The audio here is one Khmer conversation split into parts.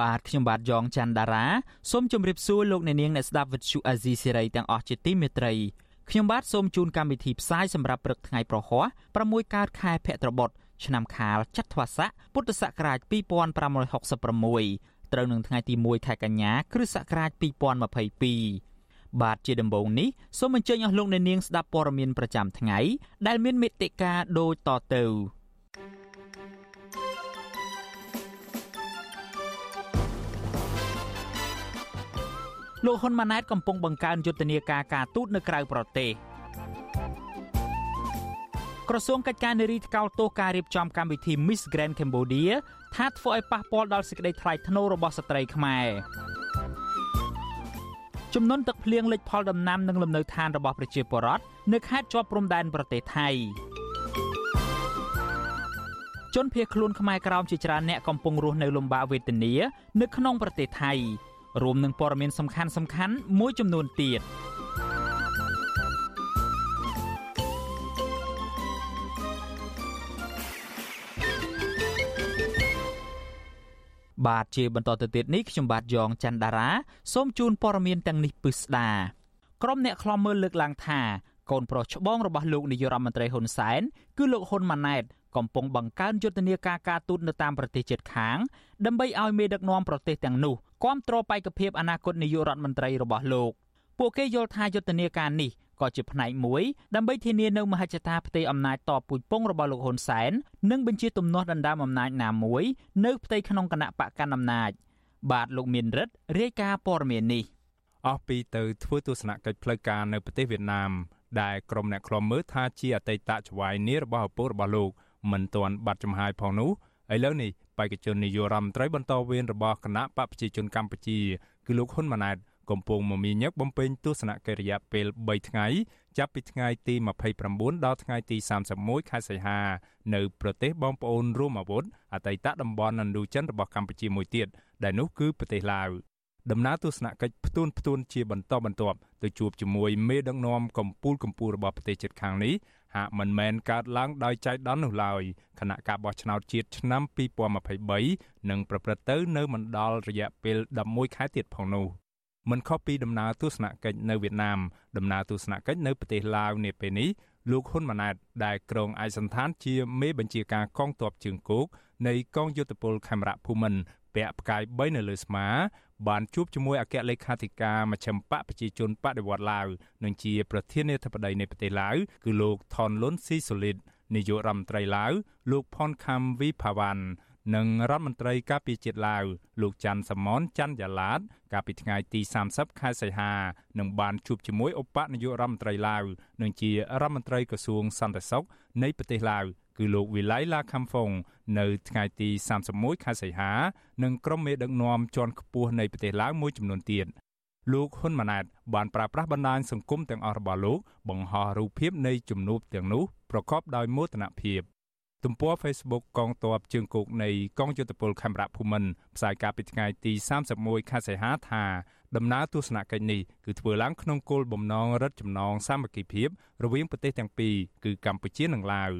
បាទខ្ញុំបាទយ៉ងច័ន្ទដារាសូមជម្រាបសួរលោកអ្នកនាងអ្នកស្ដាប់វិទ្យុអាស៊ីសេរីទាំងអស់ជាទីមេត្រីខ្ញុំបាទសូមជូនកម្មវិធីផ្សាយសម្រាប់ព្រឹកថ្ងៃប្រហ័ស6កើតខែភទ្របទឆ្នាំខាលចត្វាស័កពុទ្ធសករាជ2566ត្រូវនឹងថ្ងៃទី1ខែកញ្ញាគ្រិស្តសករាជ2022បាទជាដំបូងនេះសូមអញ្ជើញអស់លោកអ្នកនាងស្ដាប់ព័ត៌មានប្រចាំថ្ងៃដែលមានមេត្តាដូចតទៅ លោកហ៊ុនម៉ាណែតកំពុងបង្កើនយុទ្ធនាការការទូតនៅក្រៅប្រទេសក្រសួងកិច្ចការនារីថ្កោលទោសការរៀបចំកម្មវិធី Miss Grand Cambodia ថាធ្វើឲ្យប៉ះពាល់ដល់សេចក្តីថ្លៃថ្នូររបស់ស្ត្រីខ្មែរចំនួនទឹកភ្លៀងលិចផលដំណាំនិងលំនៅឋានរបស់ប្រជាពលរដ្ឋនៅខេត្តជាប់ព្រំដែនប្រទេសថៃជនភៀសខ្លួនខ្មែរក្រោមជាច្រើនអ្នកកំពុងរស់នៅលំបាកវេទនានៅក្នុងប្រទេសថៃ រួមនឹងព័ត៌មានសំខាន់សំខាន់មួយចំនួនទៀតបាទជាបន្តទៅទៀតនេះខ្ញុំបាទយ៉ងច័ន្ទដារាសូមជូនព័ត៌មានទាំងនេះពិស្ដាក្រុមអ្នកខ្លំមើលលើកឡើងថាកូនប្រុសច្បងរបស់លោកនាយរដ្ឋមន្ត្រីហ៊ុនសែនគឺលោកហ៊ុនម៉ាណែត កំពុងបង្កើនយុទ្ធនាការការទូតនៅតាមប្រទេសជិតខាងដើម្បីឲ្យមេដឹកនាំប្រទេសទាំងនោះគ្រប់គ្រងបេក្ខភាពអនាគតនាយករដ្ឋមន្ត្រីរបស់លោកពួកគេយល់ថាយុទ្ធនាការនេះក៏ជាផ្នែកមួយដើម្បីធានានៅមហិច្ឆតាផ្ទៃអំណាចតពូជពងរបស់លោកហ៊ុនសែននិងបញ្ជាទំនាស់ដណ្ដើមអំណាចណាមួយនៅផ្ទៃក្នុងគណៈបកកណ្ដាលអំណាចបាទលោកមានរិទ្ធរាយការណ៍ព័ត៌មាននេះអស់ពីទៅធ្វើទស្សនកិច្ចផ្លូវការនៅប្រទេសវៀតណាមដែលក្រុមអ្នកខ្លំមើលថាជាអតីតចវាយនីរបស់ឪពុករបស់លោក មិនទាន់បាត់ចំហាយផងនោះឥឡូវនេះបេក្ខជននាយករដ្ឋមន្ត្រីបន្តវេនរបស់គណៈបកប្រជាជនកម្ពុជាគឺលោកហ៊ុនម៉ាណែតកំពុងមមាញឹកបំពេញទស្សនកិច្ចរយៈពេល3ថ្ងៃចាប់ពីថ្ងៃទី29ដល់ថ្ងៃទី31ខែសីហានៅប្រទេសបងប្អូនរួមអាវុធអតីតតំបន់ឥណ្ឌូចិនរបស់កម្ពុជាមួយទៀតដែលនោះគឺប្រទេសឡាវដំណើរទស្សនកិច្ចផ្ទួនផ្ទួនជាបន្តបន្ទាប់ទៅជួបជាមួយមេដឹកនាំកម្ពុជាកម្ពុជារបស់ប្រទេសជិតខាងនេះ ហាក់មិនមែនកើតឡើងដោយចៃដន្យនោះឡើយគណៈការបោះឆ្នោតជាតិឆ្នាំ2023នឹងប្រព្រឹត្តទៅនៅមណ្ឌលរយៈពេល11ខែទៀតផងនោះមិនខុសពីដំណើរទស្សនកិច្ចនៅវៀតណាមដំណើរទស្សនកិច្ចនៅប្រទេសឡាវនាពេលនេះលោកហ៊ុនម៉ាណែតដែលក្រុងឯកសន្តានជាមេបញ្ជាការកងទ័ពជើងគោកនៃកងយុទ្ធពលខេមរៈភូមិន្ទ ពាក់ផ្កាយ3នៅលើស្មាបានជួបជាមួយអគ្គលេខាធិការមជ្ឈិមបកប្រជាជនបដិវត្តឡាវនិងជាប្រធានាធិបតីនៃប្រទេសឡាវគឺលោកថនលុនស៊ីសូលីតនាយករដ្ឋមន្ត្រីឡាវលោកផនខាំវីផាវ៉ាន់និងរដ្ឋមន្ត្រីការពារជាតិឡាវលោកច័ន្ទសមនច័ន្ទយ៉ាឡាត កាលពីថ្ងៃទី30ខែសីហានឹងបានជួបជាមួយឧបនាយករដ្ឋមន្ត្រីឡាវនិងជារដ្ឋមន្ត្រីក្រសួងសន្តិសុខនៃប្រទេសឡាវ គឺលោកវិលៃឡាខំហ្វុងនៅថ្ងៃទី31ខែសីហានិងក្រុមមេដឹកនាំជាន់ខ្ពស់នៃប្រទេសឡាវមួយចំនួនទៀតលោកហ៊ុនម៉ាណែតបានប្រើប្រាស់បណ្ដាញសង្គមទាំងអស់របស់លោកបង្ហោះរូបភាពនៃជំនួបទាំងនោះប្រកបដោយមោទនភាពទំព័រ Facebook កងទ័ពជើងគោកនៃកងយុទ្ធពលខេមរៈភូមិន្ទផ្សាយកាលពីថ្ងៃទី31ខែសីហាថាដំណើរទស្សនកិច្ចនេះគឺធ្វើឡើងក្នុងគោលបំណងរឹតចំណងសាមគ្គីភាពរវាងប្រទេសទាំងពីរគឺកម្ពុជានិងឡាវ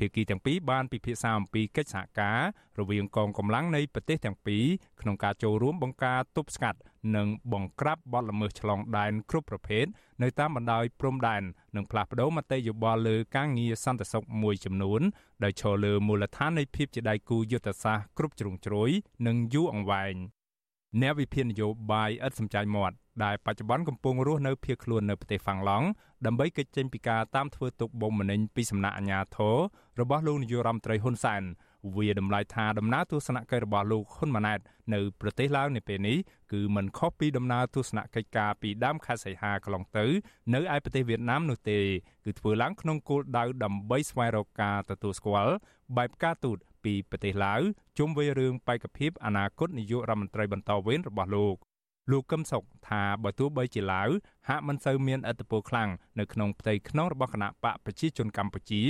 ភាគីទាំងពីរបានពិភាក្សាអំពីកិច្ចសហការរវាងកងកម្លាំងនៃប្រទេសទាំងពីរក្នុងការចូលរួមបង្ការទប់ស្កាត់និងបង្ក្រាបបទល្មើសឆ្លងដែនគ្រប់ប្រភេទនៅតាមបណ្ដោយព្រំដែននិងផ្លាស់ប្តូរមតិយោបល់លើការងារសន្តិសុខមួយចំនួនដោយឈរលើមូលដ្ឋាននៃភាពជាដៃគូយុទ្ធសាស្ត្រគ្រប់ជ្រុងជ្រោយនិងយូរអង្វែង អ្នកវិភាគនយោបាយឥតសំចៃមាត់ដែលបច្ចុប្បន្នកំពុងរស់នៅភៀសខ្លួននៅប្រទេសហ្វាំងឡង់ដើម្បីគេចចេញពីការតាមធ្វើទុកបុកម្នេញពីសំណាក់អាជ្ញាធររបស់លោកនាយរដ្ឋមន្ត្រីហ៊ុនសែនវាតម្លៃថាដំណើរទស្សនកិច្ចរបស់លោកហ៊ុនម៉ាណែតនៅប្រទេសឡាវនាពេលនេះគឺមិនខុសពីដំណើរទស្សនកិច្ចការពីដើមខែសីហាកន្លងទៅនៅឯប្រទេសវៀតណាមនោះទេគឺធ្វើឡើងក្នុងគោលដៅដើម្បីស្វែងរកការទទួលស្គាល់បែបការទូត ពីប្រទេសឡាវជុំវិញរឿងបេក្ខភាពអនាគតនាយករដ្ឋមន្ត្រីបន្តវេនរបស់លោកលោកកឹមសុខថាបើទោះបីជាឡាវហាក់មិនសូវមានឥទ្ធិពលខ្លាំងនៅក្នុងផ្ទៃក្នុងរបស់គណៈបកប្រជាជនកម្ពុជា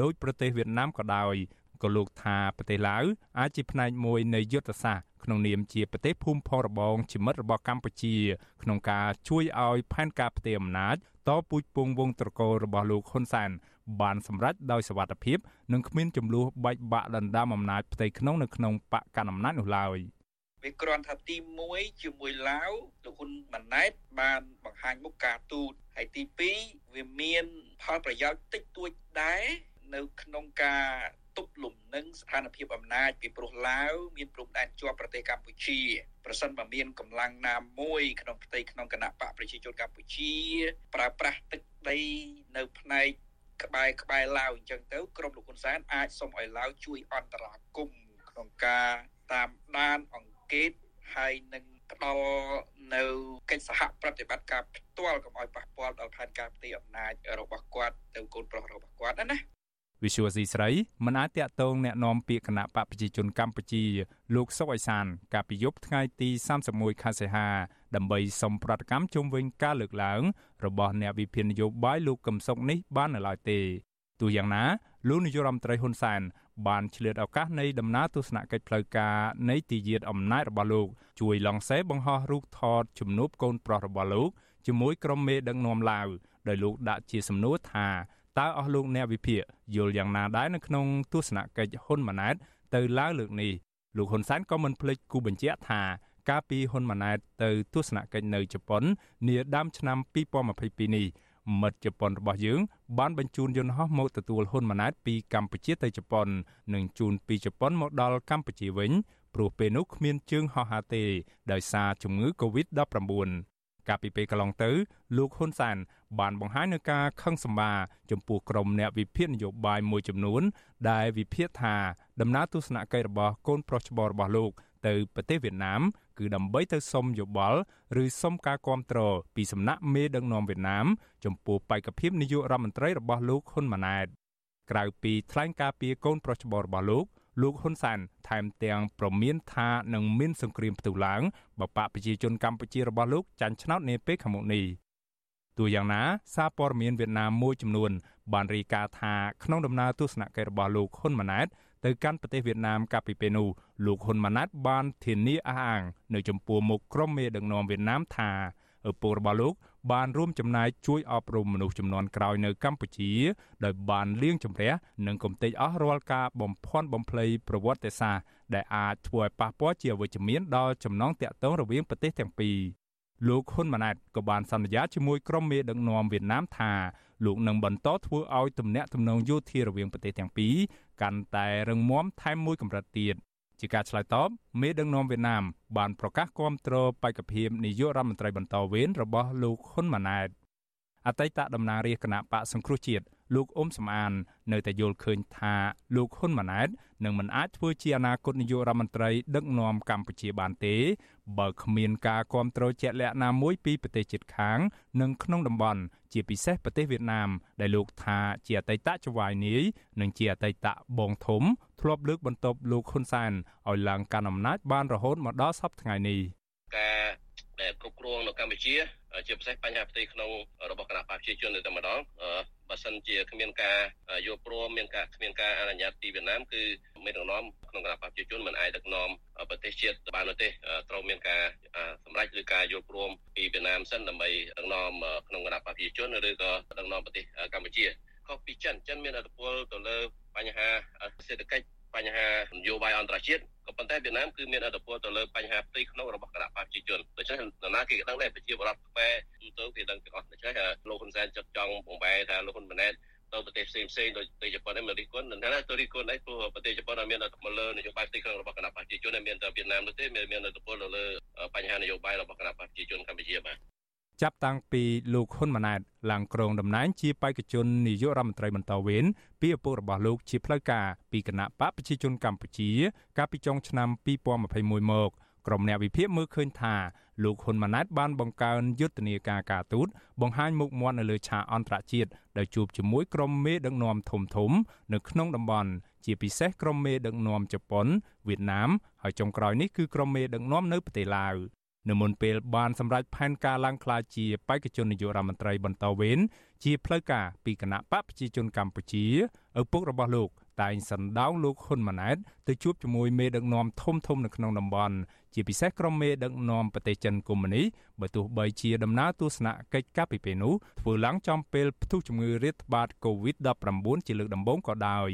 ដោយប្រទេសវៀតណាមក៏ដោយក៏លោកថាប្រទេសឡាវអាចជាផ្នែកមួយនៃយុទ្ធសាស្ត្រក្នុងនាមជាប្រទេសភូមិផងរបងជាមិត្តរបស់កម្ពុជា ក្នុងការជួយឲ្យផែនការផ្ទេរអំណាចតពូជពងវងត្រកូលរបស់លោកហ៊ុនសែន បានសម្រេចដោយសវត្ថភាពនិងគ្មានចំនួនបែកបាក់ដណ្ដើមអំណាចផ្ទៃក្នុងនៅក្នុងបកកណ្ដាលអំណាចនោះឡើយវាគ្រាន់ថាទី1ជាមួយឡាវលោកហ៊ុនម៉ាណែតបានបង្ហាញមុខការទូតហើយទី2វាមានផលប្រយោជន៍តិចតួចដែរនៅក្នុងការទប់លំនឹងស្ថានភាពអំណាចពីព្រោះឡាវមានព្រំដែនជាប់ប្រទេសកម្ពុជាប្រសិនបើមានកម្លាំងណាមួយក្នុងផ្ទៃក្នុងគណៈបកប្រជាជនកម្ពុជាប្រើប្រាស់ទឹកដីនៅផ្នែក ក្បែរក្បែរឡាវអញ្ចឹងទៅក្រមលោកហ៊ុនសែនអាចសុំឲ្យឡាវជួយអន្តរាគមន៍ក្នុងការតាមដានអង្កេតហើយនឹងផ្ដល់នៅកិច្ចសហប្រតិបត្តិការផ្ទាល់កុំឲ្យប៉ះពាល់ដល់ផែនការផ្ទៃអំណាចរបស់គាត់ទៅកូនប្រុសរបស់គាត់ណាណា វិសុវស៊ីស្រីមិនអាចតាក់ទងแนะនាំពាក្យគណៈបកប្រជាជនកម្ពុជាលោកសុកអេសាន កាលពីយប់ថ្ងៃទី31ខែសីហាដើម្បីសុំប្រតិកម្មជុំវិញការលើកឡើងរបស់អ្នកវិភាគនយោបាយលោកកឹមសុខនេះបាននៅឡើយទេទោះយ៉ាងណាលោកនាយរដ្ឋមន្ត្រីហ៊ុនសែនបានឆ្លៀតឱកាសនៃដំណើរទស្សនកិច្ចផ្លូវការនៃទីយាតអំណាចរបស់លោកជួយឡងសេបង្ហោះរូបថតជំនួបកូនប្រុសរបស់លោកជាមួយក្រុមមេដឹកនាំឡាវដោយលោកដាក់ជាសំណួរថា តើអស់លោកអ្នកវិភាគយល់យ៉ាងណាដែរនៅក្នុងទស្សនកិច្ចហ៊ុនម៉ាណែតទៅឡើងលើកនេះលោកហ៊ុនសែនក៏មិនភ្លេចគូបញ្ជាក់ថាកាលពីហ៊ុនម៉ាណែតទៅទស្សនកិច្ចនៅជប៉ុននាដើមឆ្នាំ2022នេះមិត្តជប៉ុនរបស់យើងបានបញ្ជូនយន្តហោះមកទទួលហ៊ុនម៉ាណែតពីកម្ពុជាទៅជប៉ុននិងជូនពីជប៉ុនមកដល់កម្ពុជាវិញព្រោះពេលនោះគ្មានជើងហោះហើរទេដោយសារជំងឺ Covid-19 កាលពីពេលកន្លងទៅលោកហ៊ុនសែនបានបង្ហាញនូវការខឹងសម្បាចំពោះក្រុមអ្នកវិភាគនយោបាយមួយចំនួន ដែលវិភាគថាដំណើរទស្សនកិច្ចរបស់កូនប្រុសច្បងរបស់លោក ទៅប្រទេសវៀតណាម គឺដើម្បីទៅសុំយោបល់ឬសុំការគាំទ្រពីសំណាក់មេដឹកនាំវៀតណាម ចំពោះបេក្ខភាពនាយករដ្ឋមន្ត្រីរបស់លោកហ៊ុនម៉ាណែតក្រៅពីថ្លែងការពីកូនប្រុសច្បងរបស់លោក លោកហ៊ុនសែនថែមទាំងប្រមានថានឹងមានសង្គ្រាមផ្ទុះឡើងបើបកប្រជាជនកម្ពុជារបស់លោកចាញ់ឆ្នោតនាពេលខាងមុខនេះទោះយ៉ាងណាសារព័ត៌មានវៀតណាមមួយចំនួន បានរាយការណ៍ថាក្នុងដំណើរទស្សនកិច្ចរបស់លោកហ៊ុនម៉ាណែតទៅកាន់ប្រទេសវៀតណាមកាលពីពេលនោះលោកហ៊ុនម៉ាណែតបានធានាអះអាង នៅចំពោះមុខក្រុមមេដឹកនាំវៀតណាមថាឪពុករបស់លោក បានរួមចំណែកជួយអប់រំមនុស្សចំនួនក្រោយនៅកម្ពុជាដោយបានលៀងជំរះនិងគំទេចអស់រាល់ការបំភាន់បំភ្លៃប្រវត្តិសាស្ត្រដែលអាចធ្វើឲ្យប៉ះពាល់ជាវិជ្ជមានដល់ចំណងតាក់ទងរវាងប្រទេសទាំងពីរលោកហ៊ុនម៉ាណែតក៏បានសន្យាជាមួយក្រុមមេដឹកនាំវៀតណាមថាលោកនឹងបន្តធ្វើឲ្យទំនាក់ទំនងយោធារវាងប្រទេសទាំងពីរកាន់តែរឹងមាំថែមមួយកម្រិតទៀត ជាការឆ្លើយតបមេដឹកនាំវៀតណាមបានប្រកាសគាំទ្របេក្ខភាពនាយករដ្ឋមន្ត្រីបន្តវេនរបស់លោកហ៊ុនម៉ាណែតអតីតតំណាងរាជគណៈបកសង្គ្រោះជាតិ លោកអ៊ុំសំអាន នៅតែយល់ឃើញថាលោកហ៊ុនម៉ាណែតនឹងមិនអាចធ្វើជាអនាគតនាយករដ្ឋមន្ត្រីដឹកនាំកម្ពុជាបានទេ បើគ្មានការគ្រប់គ្រងជាក់លាក់ណាមួយពីប្រទេសជិតខាង និងក្នុងតំបន់ជាពិសេសប្រទេសវៀតណាមដែលលោកថាជាអតីតចៅហ្វាយនាយនិងជាអតីតបងធំធ្លាប់លើកបន្ទប់លោកហ៊ុនសែនឲ្យឡើងកាន់អំណាចបានរហូតមកដល់សពថ្ងៃនេះការដែលគ្រប់គ្រងនៅកម្ពុជា ជាពិសេសបញ្ហាផ្ទៃក្នុងរបស់គណៈបព្វជិជននៅតែម្ដងបើសិនជាគ្មានការយល់ព្រមមានការគ្មានការអនុញ្ញាតពីវៀតណាមគឺមេដឹកនាំក្នុងគណៈបព្វជិជនមិនអាចដឹកនាំប្រទេសជាតិបាននោះទេត្រូវមានការសម្រេចឬការយល់ព្រមពីវៀតណាមសិនដើម្បីដឹកនាំក្នុងគណៈបព្វជិជនឬក៏ដឹកនាំប្រទេសកម្ពុជាខុសពីចិនចិនមានឥទ្ធិពលទៅលើបញ្ហាសេដ្ឋកិច្ច បញ្ហានយោបាយអន្តរជាតិក៏ប៉ុន្តែវៀតណាមគឺមានឥទ្ធិពលទៅលើបញ្ហាផ្ទៃក្នុងរបស់គណៈបព្វជិជនដូច្នេះនរណាគេក៏ដឹងដែរប្រជាពលរដ្ឋខ្មែរទូទៅគេដឹងទាំងអស់ដូច្នេះលោកហ៊ុនសែនចិត្តចង់បំបែថាលោកហ៊ុនម៉ាណែតទៅប្រទេសផ្សេងផ្សេងដូចប្រទេសជប៉ុននេះមករីគុណនឹងថាទៅរីគុណនេះព្រោះប្រទេសជប៉ុនមានឥទ្ធិពលលើនយោបាយផ្ទៃក្នុងរបស់គណៈបព្វជិជនមានតែវៀតណាមនោះទេមានឥទ្ធិពលទៅលើបញ្ហានយោបាយរបស់គណៈបព្វជិជនកម្ពុជាបាទ ចាប់តាំងពីលោកហ៊ុនម៉ាណែតឡើងគ្រងតំណែងជាបេក្ខជននាយករដ្ឋមន្ត្រីបន្តវេនពីឪពុករបស់លោកជាផ្លូវការពីគណៈបកប្រជាជនកម្ពុជា កាលពីចុងឆ្នាំ2021មកក្រុមអ្នកវិភាគមើលឃើញថាលោកហ៊ុនម៉ាណែតបានបង្កើនយុទ្ធនាការការទូតបង្ហាញមុខមាត់នៅលើឆាកអន្តរជាតិដោយជួបជាមួយក្រុមមេដឹកនាំធំធំ នៅក្នុងតំបន់ជាពិសេសក្រុមមេដឹកនាំជប៉ុនវៀតណាមហើយចុងក្រោយនេះគឺក្រុមមេដឹកនាំនៅប្រទេសឡាវ នៅមុនពេលបានសម្រេចផែនការឡើងក្លាយជាបេក្ខជននាយករដ្ឋមន្ត្រីបន្តវេនជាផ្លូវការពីគណៈបកប្រជាជនកម្ពុជាឪពុករបស់លោកតែងសណ្ដោងលោកហ៊ុនម៉ាណែតទៅជួបជាមួយមេដឹកនាំធំធំនៅក្នុងតំបន់ជាពិសេសក្រុមមេដឹកនាំប្រទេសចិនកុម្មុយនីបើទោះបីជាដំណើរទស្សនកិច្ចកាលពីពេលនោះធ្វើឡើងចំពេលផ្ទុះជំងឺរាតត្បាត COVID-19 ជាលើកដំបូងក៏ដោយ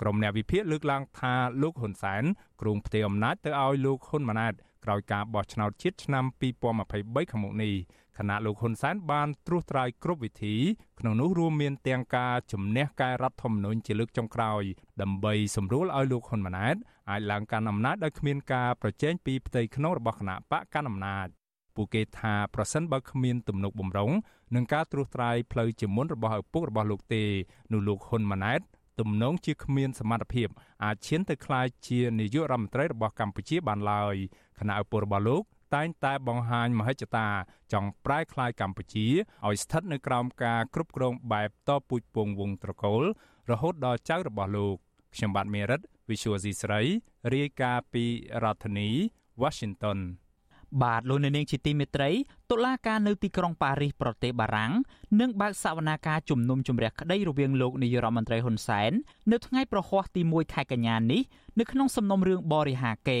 ក្រុមអ្នកវិភាគលើកឡើងថាលោកហ៊ុនសែនគ្រងផ្ទេរអំណាចទៅឲ្យលោកហ៊ុនម៉ាណែត ក្រោយការបោះឆ្នោតជាតិឆ្នាំ2023ខាងមុខនេះខណៈលោកហ៊ុនសែនបានត្រួសត្រាយគ្រប់វិធីក្នុងនោះរួមមានទាំងការជំនះកែរដ្ឋធម្មនុញ្ញជាលើកចុងក្រោយដើម្បីសម្រួលឲ្យលោកហ៊ុនម៉ាណែតអាចឡើងកាន់អំណាចដោយគ្មានការប្រជែងពីផ្ទៃក្នុងរបស់គណៈបកកណ្ដាលអំណាចពួកគេថាប្រសិនបើគ្មានទំនុកបំរុងនឹងការត្រួសត្រាយផ្លូវជាមុនរបស់ឪពុករបស់លោកទេនោះលោកហ៊ុនម៉ាណែតទំនងជាគ្មានសមត្ថភាពអាចឈានទៅក្លាយជានាយករដ្ឋមន្ត្រីរបស់កម្ពុជាបានឡើយ គណៈឪពុករបស់លោកតែងតែបង្ហាញមហិច្ឆតាចង់ប្រែក្លាយកម្ពុជាឲ្យស្ថិតនៅក្រោមការគ្រប់គ្រងបែបតពូជពងវងត្រកូល រហូតដល់ចៅរបស់លោកខ្ញុំបាទមេរិត Visual C ស្រីរាយការណ៍ពីរដ្ឋធានី Washington បាទលោកនាងជាទីមេត្រីតុលាការនៅទីក្រុងប៉ារីសប្រទេសបារាំងនឹងបើកសវនាការជំនុំជម្រះក្តីរវាងលោកនាយរដ្ឋមន្ត្រីហ៊ុនសែននៅថ្ងៃប្រហ័សទី1ខែកញ្ញានេះនៅក្នុងសំណុំរឿងបរិហាកេ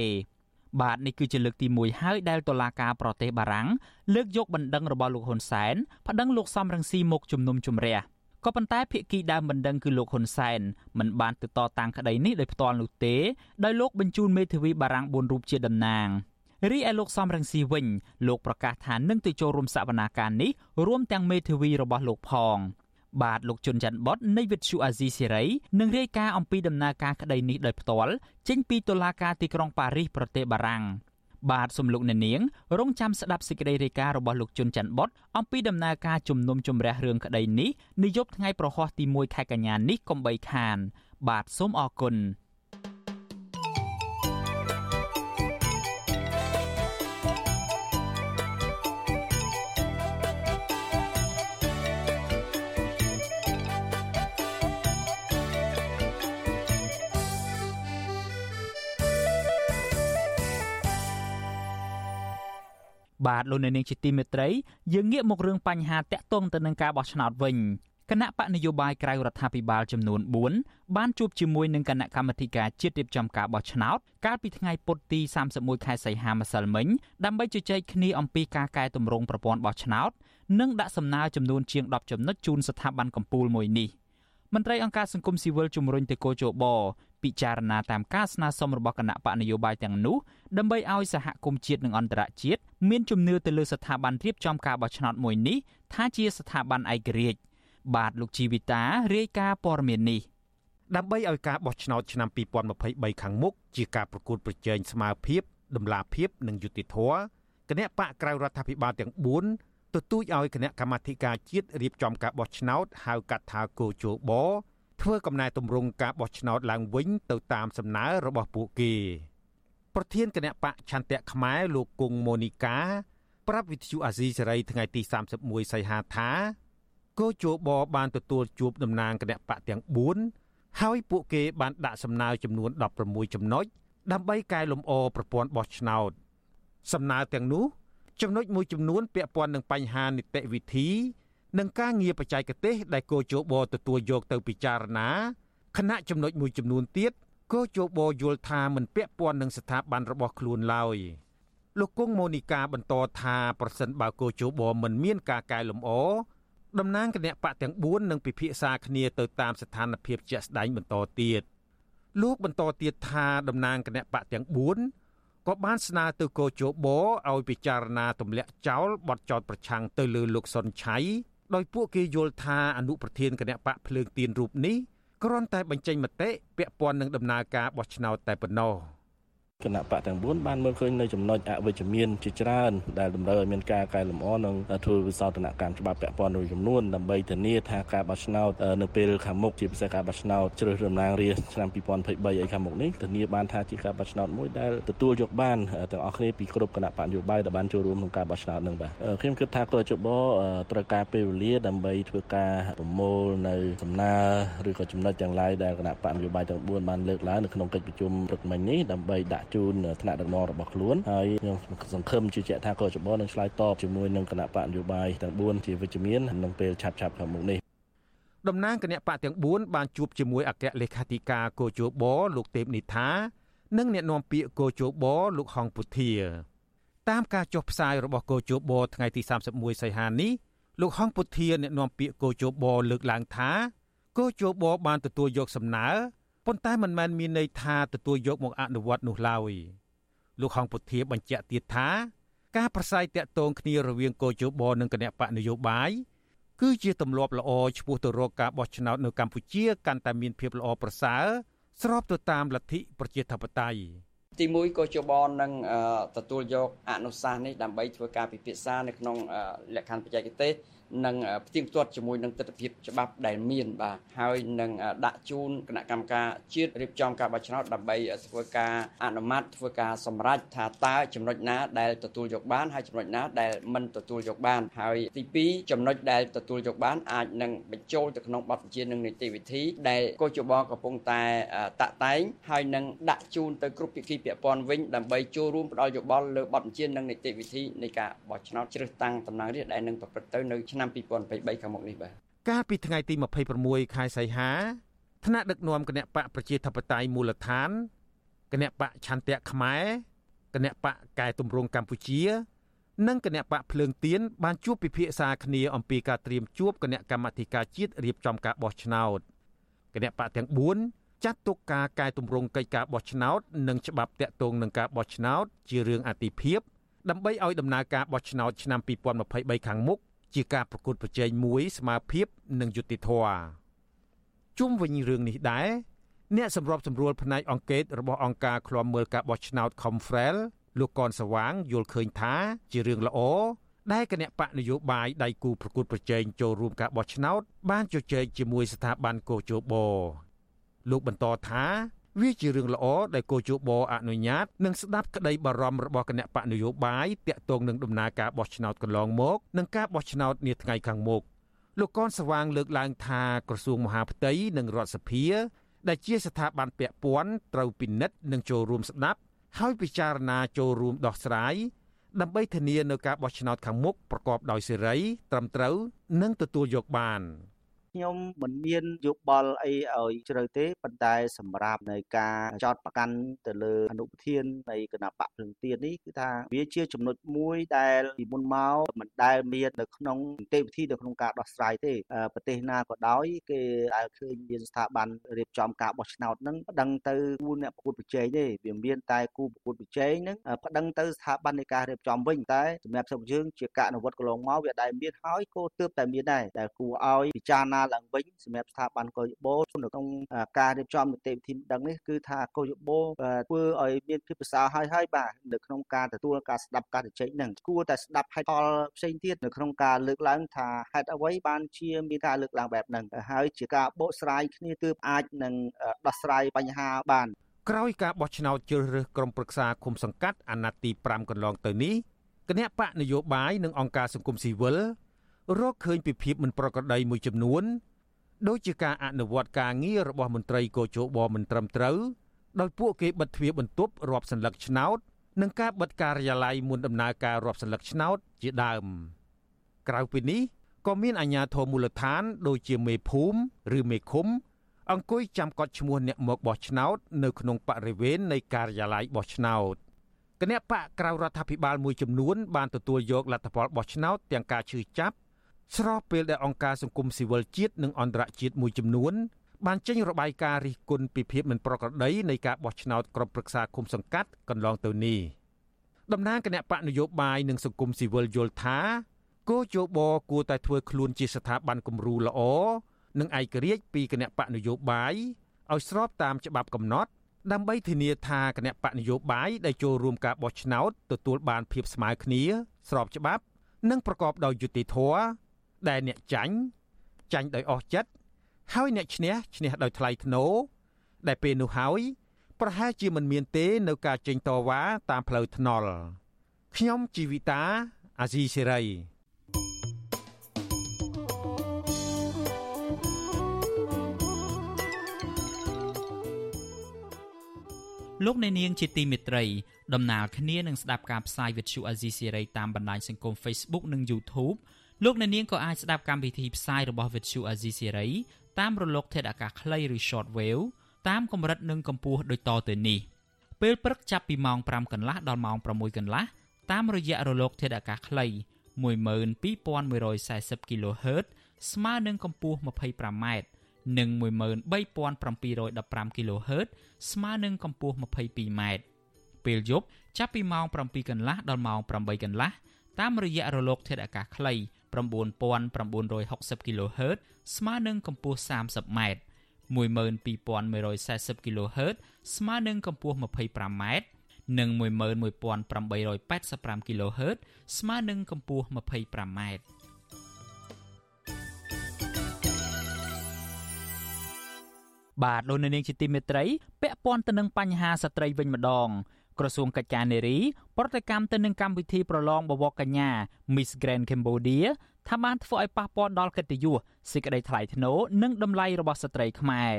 បាទនេះគឺជាលើកទី1ហើយដែលតុលាការប្រទេសបារាំងលើកយកបណ្ដឹងរបស់លោកហ៊ុនសែនប្តឹងលោកសំរងស៊ីមកជំនុំជម្រះក៏ប៉ុន្តែភាគីដើមបណ្ដឹងគឺលោកហ៊ុនសែនមិនបានទៅតតាំងក្តីនេះដោយផ្ទាល់នោះទេដោយលោកបញ្ជូនមេធាវីបារាំង4រូបជាតំណាងរីឯលោកសំរងស៊ីវិញលោកប្រកាសថានឹងទៅចូលរួមសវនាការនេះរួមទាំងមេធាវីរបស់លោកផង បាទលោកជុនច័ន្ទបតនៃវិទ្យុអាស៊ីសេរីនឹងរាយការណ៍អំពីដំណើរការក្តីនេះដោយផ្ទាល់ចេញពីតុលាការទីក្រុងប៉ារីសប្រទេសបារាំងបាទសំលោកអ្នកនាងរងចាំស្ដាប់សេចក្តីរាយការណ៍របស់លោកជុនច័ន្ទបតអំពីដំណើរការជំនុំជម្រះរឿងក្តីនេះនាយប់ថ្ងៃប្រហ័សទី1ខែកញ្ញានេះកុំបីខាន បាទសូមអរគុណ បាទលោកនៅនាងជាទីមេត្រីយើងងាកមករឿងបញ្ហាតាក់ទងទៅនឹងការបោះឆ្នោតវិញគណៈបកនយោបាយក្រៅរដ្ឋាភិបាលចំនួន4បានជួបជាមួយនឹងគណៈកម្មាធិការជាតិរៀបចំការបោះឆ្នោតកាលពីថ្ងៃពុធទី31ខែសីហាម្សិលមិញដើម្បីជជែកគ្នាអំពីការកែតម្រង់ប្រព័ន្ធបោះឆ្នោតនិងដាក់សំណើចំនួនជាង10ចំណុចជូនស្ថាប័នកម្ពុជាមួយនេះ មន្ត្រីអង្គការសង្គមស៊ីវិលជំរុញទៅកោជបពិចារណាតាមការស្នើសុំរបស់គណៈបកនយោបាយទាំងនោះដើម្បីឲ្យសហគមន៍ជាតិនិងអន្តរជាតិមានជំនឿទៅលើស្ថាប័នរៀបចំការបោះឆ្នោតមួយនេះថាជាស្ថាប័នឯករាជ្យបាទលោកជីវិតារាយការណ៍ព័ត៌មាននេះដើម្បីឲ្យការបោះឆ្នោតឆ្នាំ2023ខាងមុខជាការប្រកួតប្រជែងស្មើភាពដំណាភាពនិងយុត្តិធម៌គណៈបកក្រៅរដ្ឋាភិបាលទាំង4 ទទូចឲ្យគណៈកម្មាធិការជាតិរៀបចំការបោះឆ្នោតហៅកាត់ថាគោជបធ្វើកំណែទម្រង់ការបោះឆ្នោតឡើងវិញទៅតាមសំណើរបស់ពួកគេប្រធានគណៈបកឆន្ទៈខ្មែរលោកគង់ម៉ូនីកា ប្រាប់វិទ្យុអាស៊ីសេរីថ្ងៃទី31សីហាថាគោជបបានទទួលជួបតំណាងគណៈបកទាំង4ហើយពួកគេបានដាក់សំណើចំនួន16ចំណុចដើម្បីកែលម្អប្រព័ន្ធបោះឆ្នោតសំណើទាំងនោះ ចំណុចមួយចំនួនពាក់ព័ន្ធនឹងបញ្ហានីតិវិធីនិងការងារបច្ចេកទេសដែលគោជបទទួលយកទៅពិចារណាខណៈចំណុចមួយចំនួនទៀតគោជបយល់ថាមិនពាក់ព័ន្ធនឹងស្ថាប័នរបស់ខ្លួនឡើយលោកគង់ម៉ូនីកាបន្តថាប្រសិនបើគោជបមិនមានការកែលម្អតំណាងគណៈបកទាំង4នឹងពិភាក្សាគ្នាទៅតាមស្ថានភាពជាក់ស្ដែងបន្តទៀតលោកបន្តទៀតថាតំណាងគណៈបកទាំង4 ក៏បានស្នើទៅគោជបឲ្យពិចារណាទម្លាក់ចោលបទចោទប្រឆាំងទៅលើលោកសុនឆៃដោយពួកគេយល់ថាអនុប្រធានគណៈបកភ្លើងទៀនរូបនេះគ្រាន់តែបញ្ចេញមតិពាក់ព័ន្ធនឹងដំណើរការបោះឆ្នោតតែប៉ុណ្ណោះ។ គណៈបកទាំង4បានមើលឃើញនៅចំណុចអវិជ្ជមានជាច្រើនដែលតម្រូវឲ្យមានការកែលម្អនិងធ្វើវិសោធនកម្មច្បាប់ពាក់ព័ន្ធមួយចំនួនដើម្បីធានាថាការបោះឆ្នោតនៅពេលខាងមុខជាពិសេសការបោះឆ្នោតជ្រើសរើសតំណាងរាស្ត្រឆ្នាំ2023ឲ្យខាងមុខនេះធានាបានថាជាការបោះឆ្នោតមួយដែលទទួលយកបានទាំងអស់គ្នាពីគ្រប់គណៈបកនយោបាយដែលបានចូលរួមក្នុងការបោះឆ្នោតនឹងបាទខ្ញុំគិតថាកោជបត្រូវការពេលវេលាដើម្បីធ្វើការប្រមូលនៅសំណើឬក៏ចំណុចទាំងឡាយដែលគណៈបកនយោបាយទាំង4បានលើកឡើងនៅក្នុងកិច្ចប្រជុំព្រឹកមិញនេះដើម្បីដាក់ជូនថ្នាក់ដឹកនាំរបស់ខ្លួនហើយខ្ញុំសង្ឃឹមជឿជាក់ថាកោចបនឹងឆ្លើយតបជាមួយនឹងគណៈបកនយោបាយទាំង4ជាវិជ្ជមានក្នុងពេលឆាប់ៗខាងមុខនេះតំណាងគណៈបកទាំង4បានជួបជាមួយអគ្គលេខាធិការកោជបលោកទេពនិថា និងអ្នកនាំពាក្យកោជបលោកហងពុធា តាមការចុះផ្សាយរបស់កោជបថ្ងៃទី31សីហានេះលោកហងពុធាអ្នកនាំពាក្យកោជបលើកឡើងថាកោជបបានទទួលយកសំណើ ប៉ុន្តែមិនមែនមានន័យថាទទួលយកមកអនុវត្តនោះឡើយលោកហងពុធាបញ្ជាក់ទៀតថា ការប្រស័យតាក់ទងគ្នារវាងកោជបនិងគណៈបកនយោបាយគឺជាទម្លាប់ល្អឆ្ពោះទៅរកការបោះឆ្នោតនៅកម្ពុជាកាន់តែមានភាពល្អប្រសើរស្របទៅតាមលទ្ធិប្រជាធិបតេយ្យទីមួយក៏ជបនឹងទទួលយកអនុសាសន៍នេះដើម្បីធ្វើការពិភាក្សានៅក្នុងលក្ខខណ្ឌបច្ចេកទេស និងផ្ទៀងផ្ទាត់ជាមួយនឹងទស្សនវិជ្ជាច្បាប់ដែលមានបាទហើយនឹងដាក់ជូនគណៈកម្មការជាតិរៀបចំការបោះឆ្នោតដើម្បីធ្វើការអនុម័តធ្វើការសម្រេចថាតើចំណុចណាដែលទទួលយកបានហើយចំណុចណាដែលមិនទទួលយកបានហើយទី2ចំណុចដែលទទួលយកបានអាចនឹងបញ្ចូលទៅក្នុងបទបញ្ជានិងនីតិវិធីដែលកោជបកំពុងតែតាក់តែងហើយនឹងដាក់ជូនទៅគ្រប់ភាគីពាក់ព័ន្ធវិញដើម្បីចូលរួមផ្ដល់យោបល់លើបទបញ្ជានិងនីតិវិធីនៃការបោះឆ្នោតជ្រើសតាំងតំណាងរាស្ត្រដែលនឹងប្រព្រឹត្តទៅនៅឆ្នាំឆ្នាំ2023ខាងមុខនេះបាទកាលពីថ្ងៃទី26ខែសីហាថ្នាក់ដឹកនាំគណៈបកប្រជាធិបតេយ្យមូលដ្ឋានគណៈបកឆន្ទៈខ្មែរគណៈបកកែតម្រង់កម្ពុជា និងគណៈបកភ្លើងទៀនបានជួបពិភាក្សាគ្នាអំពីការត្រៀមជួបគណៈកម្មាធិការជាតិរៀបចំការបោះឆ្នោតគណៈបកទាំង4ចាត់ទុកការកែតម្រង់កិច្ចការបោះឆ្នោត និងច្បាប់តាក់ទងនឹងការបោះឆ្នោត ជារឿងអាទិភាពដើម្បីឲ្យដំណើរការបោះឆ្នោតឆ្នាំ2023ខាងមុខ ជាការប្រកួតប្រជែងមួយស្មើភាពនិងយុត្តិធម៌ជុំវិញរឿងនេះដែរអ្នកសម្របសម្រួលផ្នែកអង្គការរបស់អង្គការឃ្លាំមើលការបោះឆ្នោត Confrel លោកកនសវាងយល់ឃើញថាជារឿងល្អដែលគណៈបកនយោបាយដៃគូប្រកួតប្រជែងចូលរួមការបោះឆ្នោត បានជជែកជាមួយស្ថាប័នកោជបលោកបន្តថា វាជារឿងល្អដែលកោជបអនុញ្ញាតនិងស្ដាប់ក្តីបារម្ភរបស់គណៈបកនយោបាយតាក់ទងនឹងដំណើរការបោះឆ្នោតកន្លងមកនិងការបោះឆ្នោតនាថ្ងៃខាងមុខលោកកនសវាងលើកឡើងថាក្រសួងមហាផ្ទៃនិងរដ្ឋសភាដែលជាស្ថាប័នពាក់ព័ន្ធត្រូវពិនិត្យនិងចូលរួមស្ដាប់ហើយពិចារណាចូលរួមដោះស្រាយដើម្បីធានានៅការបោះឆ្នោតខាងមុខប្រកបដោយសេរីត្រឹមត្រូវនិងទទួលយកបាន។ ខ្ញុំមិនមានយោបល់អីឲ្យជ្រៅទេប៉ុន្តែសម្រាប់នៃការចោតប្រកាន់ទៅលើអនុប្រធាននៃគណៈបកភ្លឹងទៀននេះគឺថាវាជាចំណុចមួយដែលពីមុនមកមិនដែលមាននៅក្នុងនីតិវិធីនៅក្នុងការដោះស្រាយទេប្រទេសណាក៏ដោយគេដែលឃើញមានស្ថាប័នរៀបចំការបោះឆ្នោតហ្នឹងប្តឹងទៅគូអ្នកប្រកួតប្រជែងទេវាមានតែគូប្រកួតប្រជែងហ្នឹងប្តឹងទៅស្ថាប័ននៃការរៀបចំវិញតែសម្រាប់ស្រុកយើងជាការអនុវត្តកន្លងមកវាដែលមានហើយក៏ទើបតែមានដែរដែលគួរឲ្យពិចារណាឡើងវិញសម្រាប់ស្ថាប័នកោយបោនៅក្នុងការរៀបចំនីតិវិធីដឹងនេះគឺថាកោយបោធ្វើឲ្យមានភាពប្រសើរហើយហើយបាទនៅក្នុងការទទួលការស្ដាប់ការជជែកនឹងគួរតែស្ដាប់ហេតុផលផ្សេងទៀតនៅក្នុងការលើកឡើងថាហេតុអ្វីបានជាមានការលើកឡើងបែបហ្នឹងហើយជាការបកស្រាយគ្នាទើបអាចនឹងដោះស្រាយបញ្ហាបានក្រោយការបោះឆ្នោតជ្រើសរើសក្រុមប្រឹក្សាគុំសង្កាត់អាណត្តិទី5កន្លងទៅនេះគណៈបកនយោបាយនិងអង្គការសង្គមស៊ីវិល រកឃើញពីភាពមិនប្រក្រតីមួយចំនួនដូចជាការអនុវត្តការងាររបស់មន្ត្រីកោជបមិនត្រឹមត្រូវដោយពួកគេបិទទ្វារបន្ទប់រាប់សន្លឹកឆ្នោត និងការបិទការិយាល័យមុនដំណើរការរាប់សន្លឹកឆ្នោតជាដើម ក្រៅពីនេះក៏មានអាជ្ញាធរមូលដ្ឋាន ដូចជាមេភូមិឬមេឃុំ អង្គុយចាំកត់ឈ្មោះអ្នកមកបោះឆ្នោត នៅក្នុងបរិវេណនៃការិយាល័យបោះឆ្នោតគណៈបកក្រៅរដ្ឋាភិបាលមួយចំនួនបានទទួលយកលទ្ធផលបោះឆ្នោតទាំងការឈឺចាប់ ស្របពេលដែលអង្គការសង្គមស៊ីវិលជាតិនិងអន្តរជាតិមួយចំនួនបានចេញរបាយការណ៍រិះគន់ពីភាពមិនប្រក្រតីនៃការបោះឆ្នោតក្រុមប្រឹក្សាគុំសង្កាត់កន្លងទៅនេះតំណាងគណៈបកនយោបាយនិងសង្គមស៊ីវិលយល់ថាគោជបគួរតែធ្វើខ្លួនជាស្ថាប័នគំរូល្អនិងឯករាជ្យពីគណៈបកនយោបាយឲ្យស្របតាមច្បាប់កំណត់ ដើម្បីធានាថាគណៈបកនយោបាយដែលចូលរួមការបោះឆ្នោតទទួលបានភាពស្មើគ្នា ស្របច្បាប់ និងប្រកបដោយយុត្តិធម៌ ដែលអ្នកចាញ់ចាញ់ដោយអស់ចិត្តហើយអ្នកឈ្នះឈ្នះដោយថ្លៃថ្នូរដែលពេលនោះហើយប្រហែលជាមិនមានទេនៅការចេញតវ៉ាតាមផ្លូវថ្នល់ខ្ញុំជីវិតាអាស៊ីសេរីលោកអ្នកនាងជាទីមេត្រីដំណើរគ្នានឹងស្ដាប់ការផ្សាយវិទ្យុអាស៊ីសេរីតាមបណ្ដាញសង្គម Facebook និង YouTube លោកអ្នកនាងក៏អាចស្ដាប់កម្មវិធីផ្សាយរបស់វិទ្យុអាស៊ីសេរីតាមរលកធាតុអាកាសខ្លីឬ Shortwave តាមកម្រិតនិងកម្ពស់ដូចតទៅនេះពេលព្រឹកចាប់ពីម៉ោង5កន្លះដល់ម៉ោង6កន្លះតាមរយៈរលកធាតុអាកាសខ្លី12140 kHz ស្មើនឹងកម្ពស់ 25m និង13715 kHz ស្មើនឹងកម្ពស់ 22m ពេលយប់ចាប់ពីម៉ោង7កន្លះដល់ម៉ោង8កន្លះតាមរយៈរលកធាតុអាកាសខ្លី 9960 kHz ស្មើនឹងកម្ពស់ 30m 12140 kHz ស្មើនឹងកម្ពស់ 25m និង11885 kHz ស្មើនឹងកម្ពស់ 25m បាទលោកនាងជាទីមេត្រីពាក់ព័ន្ធទៅនឹងបញ្ហាស្ត្រីវិញម្ដង ក្រសួងកិច្ចការនារីប្រតិកម្មទៅនឹងកម្មវិធីប្រឡងបវរកញ្ញា Miss Grand Cambodia ថាបានធ្វើឲ្យប៉ះពាល់ដល់កិត្តិយសសេចក្តីថ្លៃថ្នូរនិងតម្លៃរបស់ស្ត្រីខ្មែរ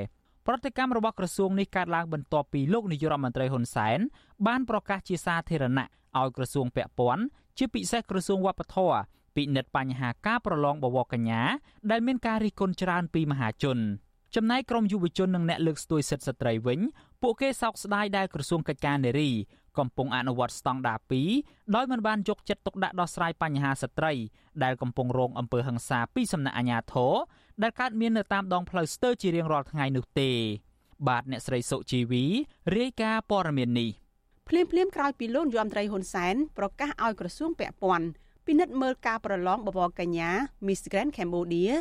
ប្រតិកម្មរបស់ក្រសួងនេះកើតឡើងបន្ទាប់ពីលោកនាយរដ្ឋមន្ត្រីហ៊ុនសែនបានប្រកាសជាសាធារណៈឲ្យក្រសួងពាក់ព័ន្ធជាពិសេសក្រសួងវប្បធម៌ពិនិត្យបញ្ហាការប្រឡងបវរកញ្ញា ដែលមានការរិះគន់ច្រើនពីមហាជន ចំណែកក្រមយុវជននិងអ្នកលើកស្ទួយសិទ្ធិស្ត្រីវិញពួកគេសោកស្ដាយដែលក្រសួងកិច្ចការនារីកំពុងអនុវត្តស្តង់ដារ2ដោយមិនបានយកចិត្តទុកដាក់ដោះស្រាយបញ្ហាស្ត្រីដែលកំពុងរងអំពើហិង្សាពីសំណាក់អាជ្ញាធរដែលកើតមាននៅតាមដងផ្លូវស្ទើរជារៀងរាល់ថ្ងៃនោះទេ បាទអ្នកស្រីសុជីវីរាយការណ៍ព័ត៌មាននេះភ្លាមភ្លាមក្រោយពីលោកយមត្រីហ៊ុនសែនប្រកាសឲ្យក្រសួងពាក់ព័ន្ធពិនិត្យមើលការប្រឡងបវរកញ្ញា Miss Grand Cambodia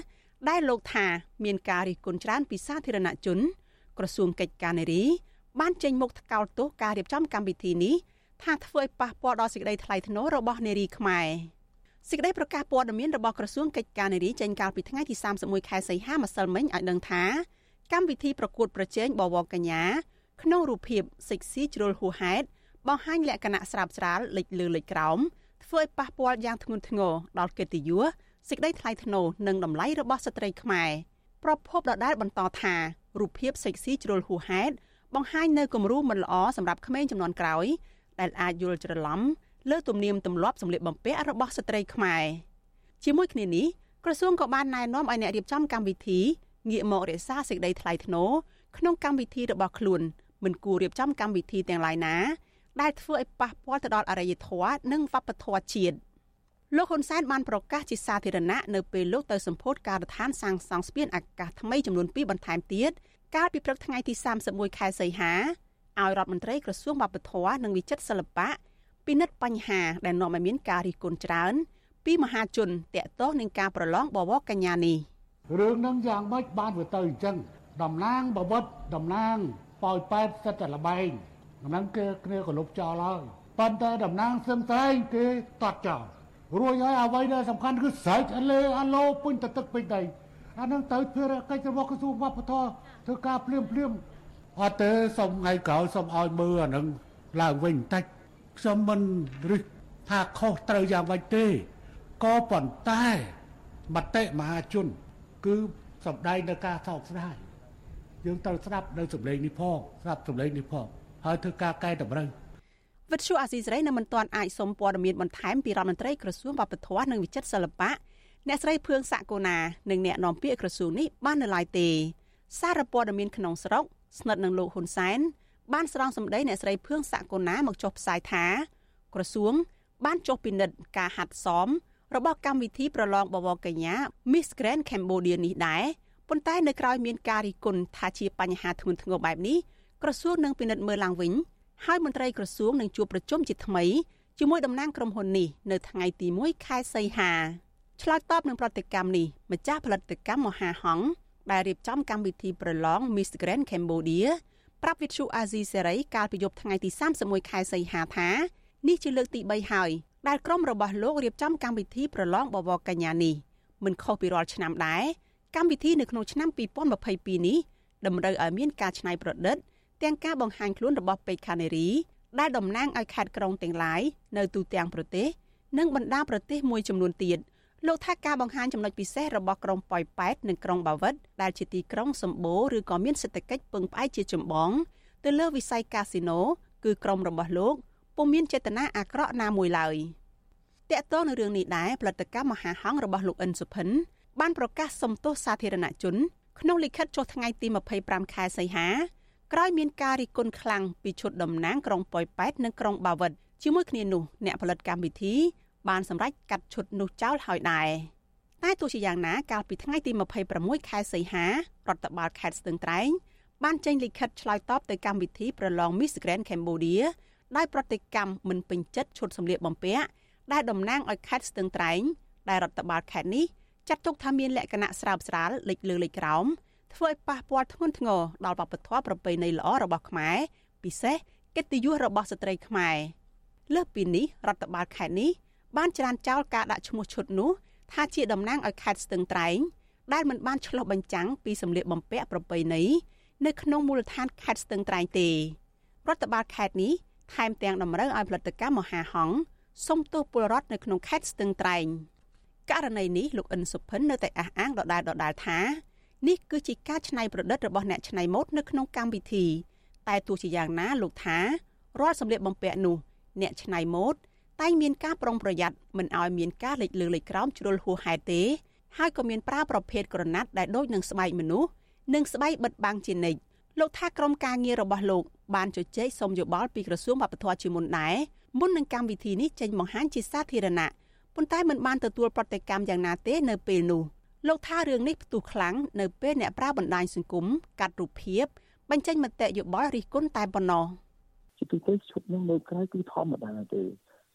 ដែលលោកថាមានការរិះគន់ច្រើនពីសាធារណជន ក្រសួងកិច្ចការនារី បានចេញមុខថ្កោលទោសការរៀបចំកម្មវិធីនេះថាធ្វើឲ្យប៉ះពាល់ដល់សេចក្តីថ្លៃថ្នូររបស់នារីខ្មែរសេចក្តីប្រកាសព័ត៌មានរបស់ក្រសួងកិច្ចការនារីចេញកាលពីថ្ងៃទី31ខែសីហាម្សិលមិញឲ្យដឹងថាកម្មវិធីប្រកួតប្រជែងបវរកញ្ញាក្នុងរូបភាពសិចស៊ីជ្រុលហួហេតុបង្ហាញលក្ខណៈស្រាបស្រាលលេចលើលេចក្រោមធ្វើឲ្យប៉ះពាល់យ៉ាងធ្ងន់ធ្ងរដល់កិត្តិយស សេចក្តីថ្លៃថ្នូរនិងតម្លៃរបស់ស្ត្រីខ្មែរប្រពន្ធដដែលបន្តថារូបភាពសិចស៊ីជ្រុលហួហេតុបង្ហាញនៅគំរូមិនល្អសម្រាប់ក្មេងចំនួនក្រោយដែលអាចយល់ច្រឡំលើទំនៀមទម្លាប់សម្លៀកបំពាក់របស់ស្ត្រីខ្មែរជាមួយគ្នានេះក្រសួងក៏បានណែនាំឲ្យអ្នករៀបចំកម្មវិធីងាកមករក្សាសេចក្តីថ្លៃថ្នូរក្នុងកម្មវិធីរបស់ខ្លួនមិនគួររៀបចំកម្មវិធីទាំងឡាយណា ដែលធ្វើឲ្យប៉ះពាល់ទៅដល់អរិយធម៌និងវប្បធម៌ជាតិ លោកហ៊ុនសែនបានប្រកាសជាសាធារណៈនៅពេលលោកទៅសម្ពោធការដ្ឋានសាងសង់ស្ពានអាកាសថ្មីចំនួន2បន្ថែមទៀតកាលពីព្រឹកថ្ងៃទី31ខែសីហាឲ្យរដ្ឋមន្ត្រីក្រសួងវប្បធម៌និងវិចិត្រសិល្បៈពិនិត្យបញ្ហាដែលនាំឲ្យមានការរិះគន់ច្រើន ពីមហាជនតាក់ទងនឹងការប្រឡងបវរកញ្ញានេះរឿងនឹងយ៉ាងម៉េចបានវាទៅអញ្ចឹងតំណាងបវត្តតំណាងប៉ោយប៉ែតសិតតែលបែងហ្នឹងគេគ្នាក៏លុបចោលហើយប៉ុន្តែតំណាងសឹងស្រីគេតត់ចោល រួចហើយអ្វីដែលសំខាន់គឺស្រែកអលេអាឡូពុញទៅទឹកពេញដីអានឹងទៅភារកិច្ចរបស់ក្រសួងវប្បធម៌ធ្វើការភ្លាមភ្លាមអត់ទេសុំថ្ងៃក្រោយសុំឲ្យមើលអានឹងឡើងវិញបន្តិចខ្ញុំមិនរិះថាខុសត្រូវយ៉ាងម៉េចទេក៏ប៉ុន្តែមតិមហាជន គឺសំដែងនៅការសោកស្ដាយយើងត្រូវស្ដាប់នៅសម្លេងនេះផងស្ដាប់សម្លេងនេះផងហើយធ្វើការកែតម្រូវ វិទ្យុអាស៊ីសេរីនៅមិនទាន់អាចសុំព័ត៌មានបន្ថែមពីរដ្ឋមន្ត្រីក្រសួងវប្បធម៌និងវិចិត្រសិល្បៈអ្នកស្រីភឿងសាកូណានិងអ្នកនាំពាក្យក្រសួងនេះបាននៅឡើយទេ សារព័ត៌មានក្នុងស្រុកស្និទ្ធនឹងលោកហ៊ុនសែនបានស្រង់សម្ដីអ្នកស្រីភឿងសាកូណាមកចុះផ្សាយថា ក្រសួង បានចុះពិនិត្យការហាត់សមរបស់កម្មវិធីប្រឡងបវរកញ្ញា Miss Grand Cambodia នេះដែរប៉ុន្តែនៅក្រៅមានការរិះគន់ថាជាបញ្ហាធ្ងន់ធ្ងរបែបនេះក្រសួងនឹងពិនិត្យមើលឡើងវិញ ហើយមន្ត្រីក្រសួងនឹងជួបប្រជុំជាថ្មីជាមួយតំណាងក្រុមហ៊ុននេះនៅថ្ងៃទី1ខែសីហាឆ្លើយតបនឹងប្រតិកម្មនេះម្ចាស់ផលិតកម្មមហាហង្សដែលរៀបចំកម្មវិធីប្រឡង Miss Grand Cambodia ប្រាប់វិទ្យុអាស៊ីសេរីកាលពីយប់ថ្ងៃទី31ខែសីហាថានេះជាលើកទី3ហើយដែលក្រុមរបស់លោករៀបចំកម្មវិធីប្រឡងបវរកញ្ញានេះមិនខុសពីរាល់ឆ្នាំដែរកម្មវិធីនៅក្នុងឆ្នាំ2022នេះតម្រូវឲ្យមានការច្នៃប្រឌិត ទាំងការបង្ហាញខ្លួនរបស់ពេជ្រខានេរីដែលតំណាងឲ្យខេត្តក្រុងទាំងឡាយនៅទូទាំងប្រទេសនិងបណ្ដាប្រទេសមួយចំនួនទៀតលោកថាការបង្ហាញចំណុចពិសេសរបស់ក្រុងប៉ោយប៉ែតនិងក្រុងបាវិតដែលជាទីក្រុងសម្បូរឬក៏មានសេដ្ឋកិច្ចពឹងផ្អែកជាចម្បងទៅលើវិស័យកាស៊ីណូគឺក្រុមរបស់លោកពុំមានចេតនាអាក្រក់ណាមួយឡើយតកតនៅរឿងនេះដែរផលិតកម្មមហាហង្សរបស់លោកអិនសុភិនបានប្រកាសសុំទោសសាធារណជនក្នុងលិខិតចុះថ្ងៃទី25ខែសីហា ក្រោយមានការរិះគន់ខ្លាំងពីឈុតតំណាងក្រុងប៉ោយប៉ែតនិងក្រុងបាវិតជាមួយគ្នានោះអ្នកផលិតកម្មវិធីបានសម្រេចកាត់ឈុតនោះចោលហើយដែរតែទោះជាយ៉ាងណាកាលពីថ្ងៃទី26ខែសីហារដ្ឋបាលខេត្តស្ទឹងត្រែងបានចេញលិខិតឆ្លើយតបទៅកម្មវិធីប្រឡង Miss Grand Cambodia ដោយប្រតិកម្មមិនពេញចិត្តឈុតសម្លៀកបំពាក់ដែលតំណាងឲ្យខេត្តស្ទឹងត្រែងដែលរដ្ឋបាលខេត្តនេះចាត់ទុកថាមានលក្ខណៈស្រើបស្រាលលេចលើលេចក្រោម ធ្វើឲ្យប៉ះពាល់ធ្ងន់ធ្ងរដល់វប្បធម៌ប្រពៃណីល្អរបស់ខ្មែរពិសេសកិត្តិយសរបស់ស្ត្រីខ្មែរលើសពីនេះរដ្ឋបាលខេត្តនេះបានច្រានចោលការដាក់ឈ្មោះឈុតនោះថាជាតំណាងឲ្យខេត្តស្ទឹងត្រែងដែលមិនបានឆ្លុះបញ្ចាំងពីសម្លៀកបំពាក់ប្រពៃណីនៅក្នុងមូលដ្ឋានខេត្តស្ទឹងត្រែងទេរដ្ឋបាលខេត្តនេះថែមទាំងតម្រូវឲ្យផលិតកម្មមហាហង្សសុំទោសពលរដ្ឋនៅក្នុងខេត្តស្ទឹងត្រែងករណីនេះលោកអិនសុភិននៅតែអះអាងដដែលដដែលថា នេះគឺជាការច្នៃប្រឌិតរបស់អ្នកច្នៃម៉ូដនៅក្នុងកម្មវិធី តែទោះជាយ៉ាងណាលោកថារាល់សម្លៀកបំពាក់នោះអ្នកច្នៃម៉ូដតែងមានការប្រុងប្រយ័ត្នមិនឲ្យមានការលេចលើលេចក្រោមជ្រុលហួសហេតុទេហើយក៏មានប្រើប្រភេទក្រណាត់ដែលដូចនឹងស្បែកមនុស្សនិងស្បែកបិទបាំងជានិច្ចលោកថាក្រុមការងាររបស់លោកបានជជែកសុំយោបល់ពីក្រសួងវប្បធម៌ជាមុនដែរមុននឹងកម្មវិធីនេះចេញបង្ហាញជាសាធារណៈប៉ុន្តែមិនបានទទួលប្រតិកម្មយ៉ាងណាទេនៅពេលនោះ លោកថារឿងនេះផ្ទុះខ្លាំងនៅពេលអ្នកប្រើបណ្ដាញសង្គមកាត់រូបភាពបញ្ចេញមតិយោបល់រិះគន់តែប៉ុណ្ណោះជាទូទៅឈុតនឹងនៅក្រៅគឺធម្មតាទេ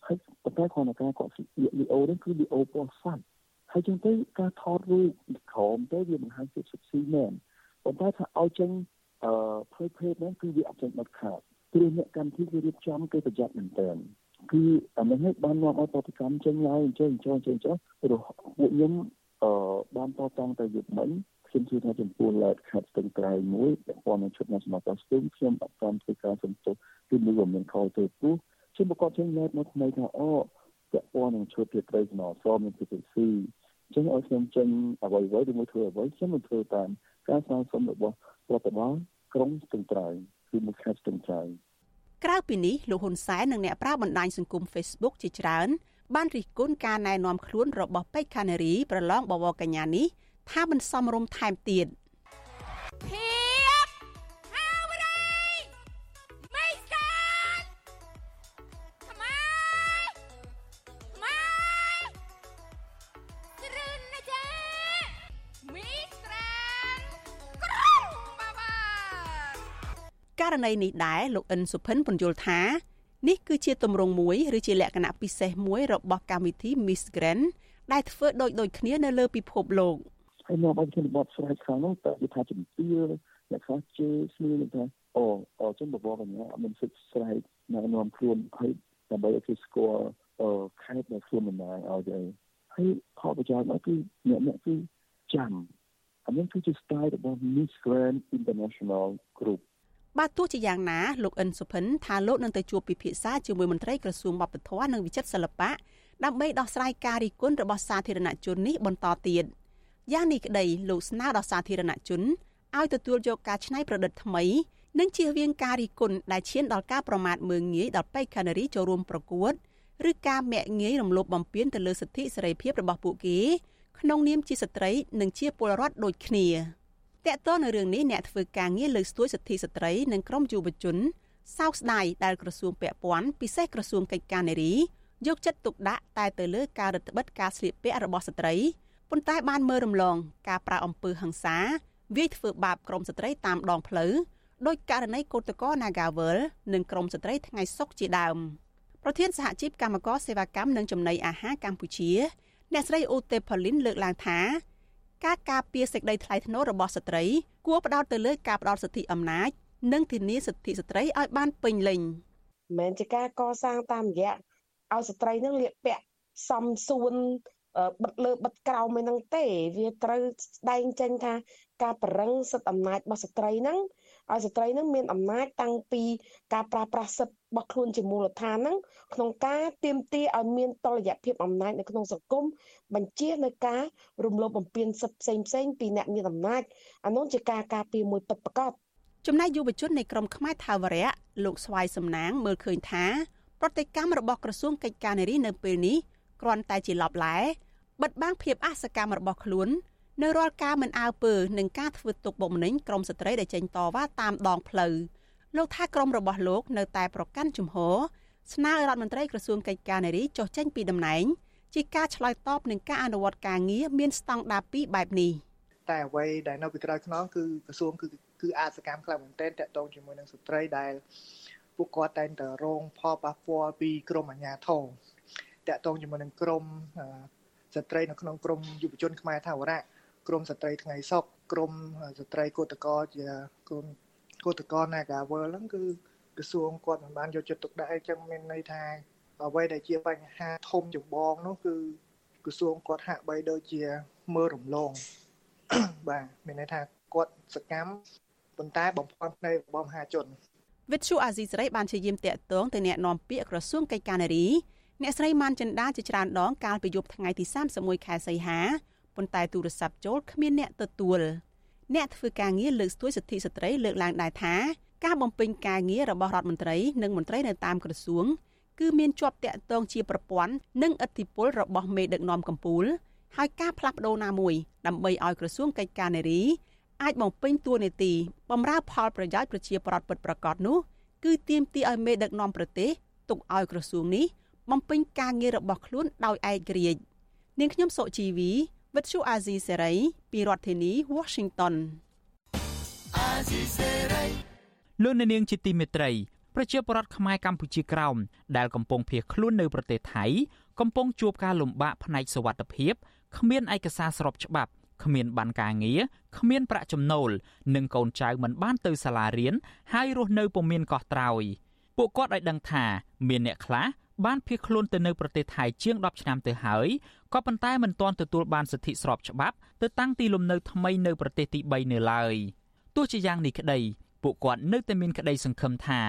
ហើយប៉ុន្តែគ្រាន់តែការគាត់វីដេអូនេះគឺវីដេអូពណ៌សាច់ហើយចឹងទៅការថតរូបក្រោមទៅវាបង្ហាញពីសុខស៊ីមែនប៉ុន្តែថាឲ្យចេញអឺផ្លេភេទហ្នឹងគឺវាអត់ចេញបាត់ខាតព្រោះអ្នកកម្មវិធីគេរៀបចំគេប្រយ័ត្នមែនទែនគឺអានេះបាននាំឲ្យប្រតិកម្មចេញឡើយអញ្ចឹងអញ្ចឹងអញ្ចឹងអញ្ចឹងព្រោះពួកខ្ញុំ អឺបានតតាំងទៅយុគមិញខ្ញុំជឿថាចំពោះឡែតខាត់ស្ទឹងត្រែងមួយពាក់ព័ន្ធនឹងឈុត National Costume ខ្ញុំអត់តាមធ្វើការសំទោសគឺមួយមិនខលទៅពោះខ្ញុំប្រកបចេញឡែតមកថ្មីថាអូពាក់ព័ន្ធនឹងឈុតទៀតត្រីស្នសមានពីទីស៊ីអញ្ចឹងឲ្យខ្ញុំចេញអ្វីៗឬមួយធ្វើអ្វីខ្ញុំមិនធ្វើតាមការស្នើសុំរបស់រដ្ឋបាលក្រុងស្ទឹងត្រែងគឺមួយខេត្តស្ទឹងត្រែងក្រៅពីនេះលោកហ៊ុនសែននិងអ្នកប្រើបណ្ដាញសង្គម Facebook ជាច្រើន បានរិះគន់ការណែនាំខ្លួនរបស់ពេជ្រខានារីប្រឡងបវរកញ្ញានេះថាមិនសមរម្យថែមទៀតករណីនេះដែរលោកអិនសុភិនពន្យល់ថា នេះគឺជាទម្រង់មួយឬជាលក្ខណៈពិសេសមួយរបស់កម្មវិធី Miss Grand ដែលធ្វើដូចដូចគ្នានៅលើពិភពលោកហើយមកឲ្យជនបទស្រែកខាងនោះតើគេថាជំទាវអ្នកខ្លះជេរស្លៀកថាអូអូចឹងបបកញ្ញាអត់មានសិទ្ធិស្រែកណែនាំខ្លួនហើយដើម្បីឲ្យគេស្គាល់ខេត្តដែលខ្លួនមិនដែរឲ្យទៅហើយផលប្រយោជន៍មកគឺអ្នកអ្នកគឺចាំអានេះគឺជា style របស់ Miss Grand International Group បាទទោះជាយ៉ាងណាលោកអិនសុភិនថាលោកនឹងទៅជួបពិភាក្សាជាមួយមន្ត្រីក្រសួងវប្បធម៌និងវិចិត្រសិល្បៈដើម្បីដោះស្រាយការរិះគន់របស់សាធារណជននេះបន្តទៀតយ៉ាងនេះក្តីលោកស្នើដល់សាធារណជនឲ្យទទួលយកការច្នៃប្រឌិតថ្មីនិងជៀសវាងការរិះគន់ដែលឈានដល់ការប្រមាថមើលងាយដល់បេក្ខនារីចូលរួមប្រកួតឬការមាក់ងាយរំលោភបំពានទៅលើសិទ្ធិសេរីភាពរបស់ពួកគេក្នុងនាមជាស្ត្រីនិងជាពលរដ្ឋដូចគ្នា តកតនៅរឿងនេះអ្នកធ្វើការងារលើកស្ទួយសិទ្ធិស្ត្រីនិងក្រមយុវជនសោកស្ដាយដែលក្រសួងពាក់ព័ន្ធពិសេសក្រសួងកិច្ចការនារីយកចិត្តទុកដាក់តែទៅលើការរដ្ឋបិទការស្លៀកពាក់របស់ស្ត្រីប៉ុន្តែបានមើលរំលងការប្រាអំពើហិង្សាវាយធ្វើបាបក្រមស្ត្រីតាមដងផ្លូវដោយករណីកោតក្រ Nagawal និងក្រមស្ត្រីថ្ងៃសុកជាដើមប្រធានសហជីពកម្មករសេវាកម្មនិងចំណីអាហារកម្ពុជា អ្នកស្រីអូតេផូលីនលើកឡើងថា ការការពារសេចក្តីថ្លៃថ្នូររបស់ស្ត្រីគួរផ្ដោតទៅលើការផ្ដោតសិទ្ធិអំណាចនិងធានាសិទ្ធិស្ត្រីឲ្យបានពេញលេញមិនមែនជាការកសាងតាមរយៈឲ្យស្ត្រីនឹងលាកពាក់សំសួនបិទលើបិទក្រោមឯហ្នឹងទេ វាត្រូវស្ដែងចេញថាការប្រឹងសិទ្ធិអំណាចរបស់ស្ត្រីហ្នឹងឲ្យស្ត្រីនឹងមានអំណាចតាំងពីការប្រាស្រ័យសិទ្ធិ របស់ខ្លួនជាមូលដ្ឋានហ្នឹងក្នុងការទៀមទាឲ្យមានតលយៈភាពអំណាចនៅក្នុងសង្គមបញ្ជានៅការរំលោភបំពានសិទ្ធិផ្សេងផ្សេងពីអ្នកមានអំណាចអានោះជាការការពារមួយពិតប្រាកដចំណែកយុវជននៃក្រមខ្មែរថាវរៈលោកស្វាយសំណាងមើលឃើញថាប្រតិកម្មរបស់ក្រសួងកិច្ចការនារីនៅពេលនេះគ្រាន់តែជាឡបឡែបិទបាំងភាពអសកម្មរបស់ខ្លួននៅរាល់ការមិនអើពើនិងការធ្វើទុកបុកម្នេញក្រមស្ត្រីដែលចេញតវ៉ាតាមដងផ្លូវ លោកថាក្រមរបស់លោកនៅតែប្រកាន់ជំហរស្នើរដ្ឋមន្ត្រីក្រសួងកិច្ចការនារីចុះចេញពីតំណែងជាការឆ្លើយតបនឹងការអនុវត្តការងារមានស្តង់ដារ2បែបនេះតែអ្វីដែលនៅពីក្រោយខ្នងគឺក្រសួងគឺគឺអាចសកម្មខ្លាំងមែនទែនតកតងជាមួយនឹងស្ត្រីដែលពួកគាត់តែងតែរងផលប៉ះពាល់ពីក្រមអាជ្ញាធរតកតងជាមួយនឹងក្រមស្ត្រីនៅក្នុងក្រមយុវជនខ្មែរថាវរៈក្រមស្ត្រីថ្ងៃសុកក្រមស្ត្រីកោតកោជាក្រម កោតកោ Nagawal ហ្នឹងគឺក្រសួងគាត់មិនបានយកចិត្តទុកដាក់អីចឹងមានន័យថាអ្វីដែលជាបញ្ហាធំចម្បងនោះគឺក្រសួងគាត់ហាក់បីដូចជាមើលរំលងបាទមានន័យថាគាត់សកម្មប៉ុន្តែបំផន់ភ្នែករបស់មហាជនវិទ្យុអាស៊ីសេរីបានជាយាមតាក់ទងទៅអ្នកនាំពាក្យក្រសួងកិច្ចការនារីអ្នកស្រីម៉ាន់ចិន្តាជាច្រើនដងកាលពីយប់ថ្ងៃទី31ខែសីហាប៉ុន្តែទូរស័ព្ទចូលគ្មានអ្នកទទួល អ្នកធ្វើការងារលើកស្ទួយសិទ្ធិស្ត្រីលើកឡើងដែរថាការបំពេញការងាររបស់រដ្ឋមន្ត្រីនិងមន្ត្រីនៅតាមក្រសួងគឺមានជាប់តាក់ទងជាប្រព័ន្ធនិងឥទ្ធិពលរបស់មេដឹកនាំកម្ពុជាហើយការផ្លាស់ប្ដូរណាមួយដើម្បីឲ្យក្រសួងកិច្ចការនារីអាចបំពេញតួនាទីបម្រើផលប្រយោជន៍ប្រជាពលរដ្ឋពិតប្រាកដនោះគឺទាមទារឲ្យមេដឹកនាំប្រទេសទុកឲ្យក្រសួងនេះបំពេញការងាររបស់ខ្លួនដោយឯករាជ្យនាងខ្ញុំសុជីវី វិទ្យុអាស៊ីសេរីពីរដ្ឋធានី Washington អាស៊ីសេរីលោកនាងជាទីមេត្រីប្រជាពលរដ្ឋខ្មែរកម្ពុជាក្រោមដែលកំពុងភៀសខ្លួននៅប្រទេសថៃកំពុងជួបការលំបាកផ្នែកសុវត្ថិភាពគ្មានឯកសារស្របច្បាប់គ្មានបានការងារគ្មានប្រាក់ចំណូលនិងកូនចៅមិនបានទៅសាលារៀនហើយរស់នៅពុំមានកោះត្រោយពួកគាត់ឲ្យដឹងថាមានអ្នកខ្លះ បានភៀសខ្លួនទៅនៅប្រទេសថៃជាង10ឆ្នាំទៅហើយក៏ប៉ុន្តែមិនទាន់ទទួលបានសិទ្ធិស្របច្បាប់ទៅតាំងទីលំនៅថ្មីនៅប្រទេសទី3នៅឡើយទោះជាយ៉ាងនេះក្តីពួកគាត់នៅតែមានក្តីសង្ឃឹមថា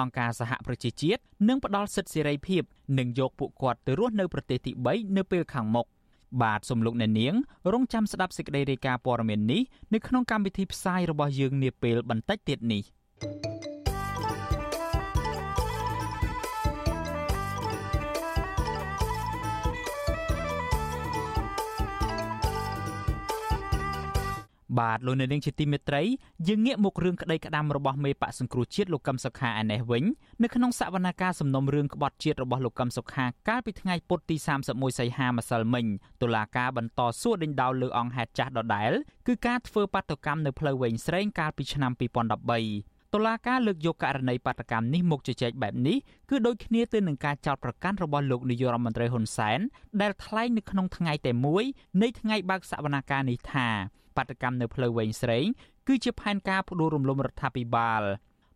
អង្គការសហប្រជាជាតិនឹងផ្ដល់សិទ្ធិសេរីភាពនិងយកពួកគាត់ទៅរស់នៅប្រទេសទី3នៅពេលខាងមុខបាទសំលោកអ្នកនាង រងចាំស្ដាប់សេចក្តីរាយការណ៍ព័ត៌មាននេះនៅក្នុងកម្មវិធីផ្សាយរបស់យើងនាពេលបន្តិចទៀតនេះ thank you បាទលោកនៅនាងជាទីមេត្រីយើងងាកមករឿងក្តីក្តាំរបស់មេបកសង្គ្រោះជាតិលោកកឹមសុខាឯនេះវិញនៅក្នុងសវនកម្មសំណុំរឿងក្បត់ជាតិរបស់លោកកឹមសុខាកាលពីថ្ងៃពុធទី31សីហាម្សិលមិញតុលាការបន្តសួរដេញដោលលើអង្គហេតុចាស់ដដែលគឺការធ្វើបាតកម្មនៅផ្លូវវែងស្រេងកាលពីឆ្នាំ2013តុលាការលើកយកករណីបាតកម្មនេះមកជជែកបែបនេះគឺដូចគ្នាទៅនឹងការចោទប្រកាន់របស់លោកនាយករដ្ឋមន្ត្រីហ៊ុនសែនដែលថ្លែងនៅក្នុងថ្ងៃតែមួយនៃថ្ងៃបើកសវនកម្មនេះថា បាតកម្មនៅផ្លូវវែងស្រេងគឺជាផែនការផ្ដួលរំលំរដ្ឋាភិបាល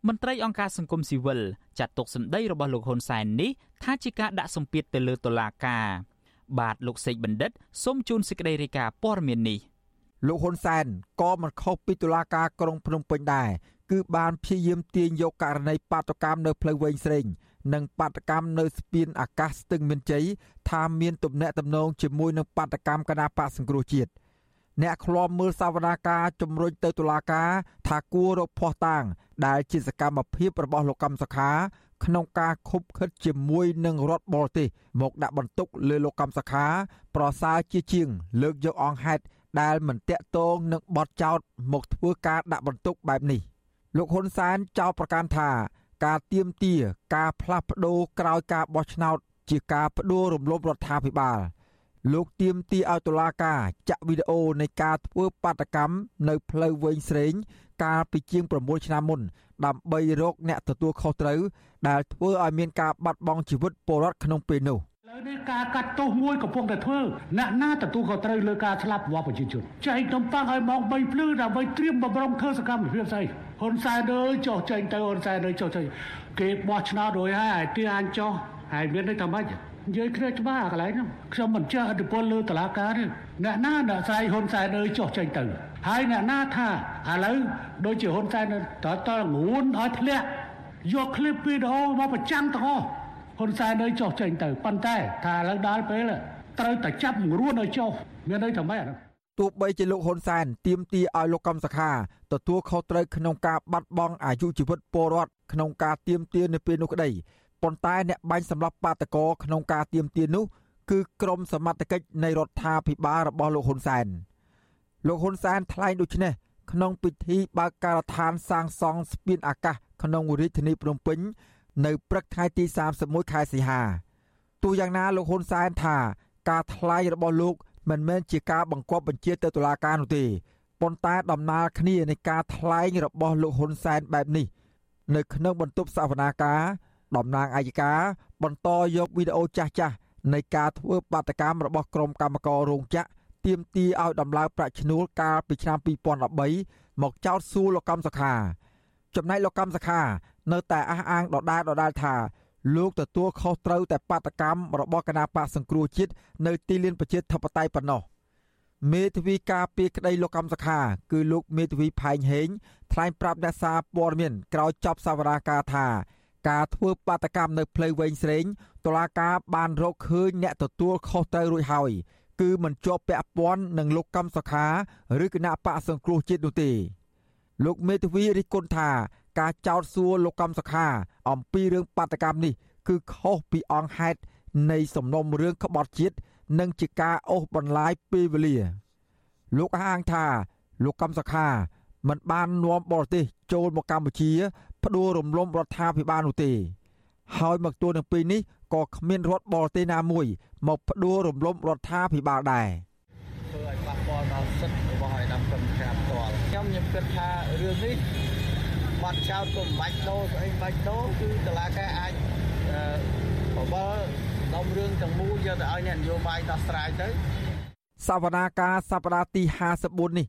មន្ត្រីអង្គការសង្គមស៊ីវិលចាត់ទុកសម្ដីរបស់លោកហ៊ុនសែននេះថាជាការដាក់សម្ពាធទៅលើតុលាការបាទលោកសេកបណ្ឌិតសូមជូនសេចក្តីរាយការណ៍ព័ត៌មាននេះលោកហ៊ុនសែនក៏មិនខុសពីតុលាការក្រុងភ្នំពេញដែរគឺបានព្យាយាមទាញយកករណីបាតកម្មនៅផ្លូវវែងស្រេងនិងបាតកម្មនៅស្ពានអាកាសស្ទឹងមានជ័យថាមានទំនាក់ទំនងជាមួយនឹងបាតកម្មគណៈបកសង្គ្រោះជាតិ អ្នកឃ្លាំមើលសវនាការជំរុញទៅតុលាការថាគួររកភ័ស្តុតាង ដែលជាសកម្មភាពរបស់លោកកម្មសខាក្នុងការខុបខិតជាមួយនឹងរដ្ឋបរទេសមកដាក់បន្ទុកលើលោកកម្មសខា ប្រសើរជាជាង លើកយកអង្គហេតុដែលមិនតាក់ទងនឹងបទចោទមកធ្វើការដាក់បន្ទុកបែបនេះ លោកហ៊ុនសែនចោទប្រកាន់ថា ការទៀមទាការផ្លាស់ប្ដូរក្រោយការបោះឆ្នោត ជាការផ្ដួលរំលំរដ្ឋាភិបាល លោកទៀមទីឲ្យតុលាការចាក់វីដេអូនៃការធ្វើបាតកម្មនៅផ្លូវវែងស្រេង កាលពីជាង9ឆ្នាំមុន ដើម្បីរកអ្នកទទួលខុសត្រូវដែលធ្វើឲ្យមានការបាត់បង់ជីវិតពលរដ្ឋក្នុងពេលនោះឥឡូវនេះការកាត់ទោសមួយកំពុងតែធ្វើអ្នកណាទទួលខុសត្រូវលើការស្លាប់របស់ប្រជាជនចែកនំប៉័ងឲ្យម៉ោង3ភ្លឺដើម្បីត្រៀមបំរុងធ្វើសកម្មភាពស្អីហ៊ុនសែនអើយចុះចេញទៅហ៊ុនសែនអើយចុះចេញគេបោះឆ្នោតរួចហើយឲ្យទាអញចុះហើយមានន័យថាម៉េច និយាយគ្នាច្បាស់កន្លែងហ្នឹងខ្ញុំមិនចេះឥទ្ធិពលលើតឡាការទេអ្នកណាអ្នកស្រីហ៊ុនសែនអើយចុះចេញទៅហើយអ្នកណាថាឥឡូវដូចជាហ៊ុនសែនតើតើងួនឲ្យធ្លាក់យកคลิปវីដេអូមកប្រចាំទាំងអស់ហ៊ុនសែនអើយចុះចេញទៅប៉ុន្តែថាឥឡូវដល់ពេលត្រូវតែចាប់ងរួនឲ្យចុះមានន័យថាម៉េច ទោះបីជាលោកហ៊ុនសែនទាមទារឲ្យលោកកំសខាទទួលខុសត្រូវក្នុងការបាត់បង់អាយុជីវិតពលរដ្ឋក្នុងការទាមទារនៅពេលនោះក្តី ប៉ុន្តែអ្នកបាញ់សម្លាប់បាតកោក្នុងការទាមទារនោះគឺក្រមសមត្ថកិច្ចនៃរដ្ឋាភិបាលរបស់លោកហ៊ុនសែនលោកហ៊ុនសែនថ្លែងដូចនេះក្នុងពិធីបើកការដ្ឋានសាងសង់ស្ពានអាកាសក្នុងរាជធានីភ្នំពេញ នៅព្រឹកថ្ងៃទី31ខែសីហាទោះយ៉ាងណាលោកហ៊ុនសែនថាការថ្លែងរបស់លោកមិនមែនជាការបង្គាប់បញ្ជាទៅតុលាការនោះទេប៉ុន្តែដំណើរគ្នានៃការថ្លែងរបស់លោកហ៊ុនសែនបែបនេះ នៅក្នុងបន្ទប់សវនាការ តំណាងអាយកាបន្តយកវីដេអូចាស់ចាស់នៃការធ្វើបាតកម្មរបស់ក្រុមកម្មកររោងចក្រទាមទារឲ្យដំឡើងប្រាក់ឈ្នួលកាលពីឆ្នាំ2013មកចោទសួរលោកកម្មសខា ចំណែកលោកកម្មសខា នៅតែអះអាងដដែលដដែលថាលោកទទួលខុសត្រូវតែបាតកម្មរបស់គណៈបកសង្គ្រោះជាតិនៅទីលានប្រជាធិបតេយ្យប៉ុណ្ណោះមេធាវីការពីក្តីលោកកម្មសខា គឺលោកមេធាវីផែងហេងថ្លែងប្រាប់អ្នកសារព័ត៌មានក្រោយចប់សវនាការថា ការធ្វើបាតកម្មនៅផ្លូវវែងស្រេងតុលាការបានរកឃើញអ្នកទទួលខុសត្រូវរួចហើយគឺមិនជាប់ពាក់ព័ន្ធនឹងលោកកម្មសខាឬគណៈបកសង្គ្រោះជាតិនោះទេលោកមេធាវីរិះគន់ថាការចោទសួរលោកកម្មសខា អំពីរឿងបាតកម្មនេះ គឺខុសពីអង្គហេតុនៃសំណុំរឿងក្បត់ជាតិនិងជាការអូសបន្លាយពេលវេលា លោកអះអាងថាលោកកម្មសខា មិនបាននាំបរទេសចូលមកកម្ពុជាផ្ដួលរំលំរដ្ឋាភិបាលនោះទេ ហើយមកទល់នឹងពេលនេះក៏គ្មានរដ្ឋបរទេសណាមួយ មកផ្ដួលរំលំរដ្ឋាភិបាលដែរធ្វើឲ្យប៉ះពាល់ដល់សិទ្ធិរបស់ឲ្យដំក្រុមការផ្ទាល់ខ្ញុំខ្ញុំគិតថារឿងនេះបាត់ចោលក៏មិនបាច់ដោស្អីមិនបាច់ដោគឺតឡាការអាចបបលដំរឿងទាំងមូលយកទៅឲ្យអ្នកនយោបាយដោះស្រាយទៅសវនាការសប្តាហ៍ទី54នេះ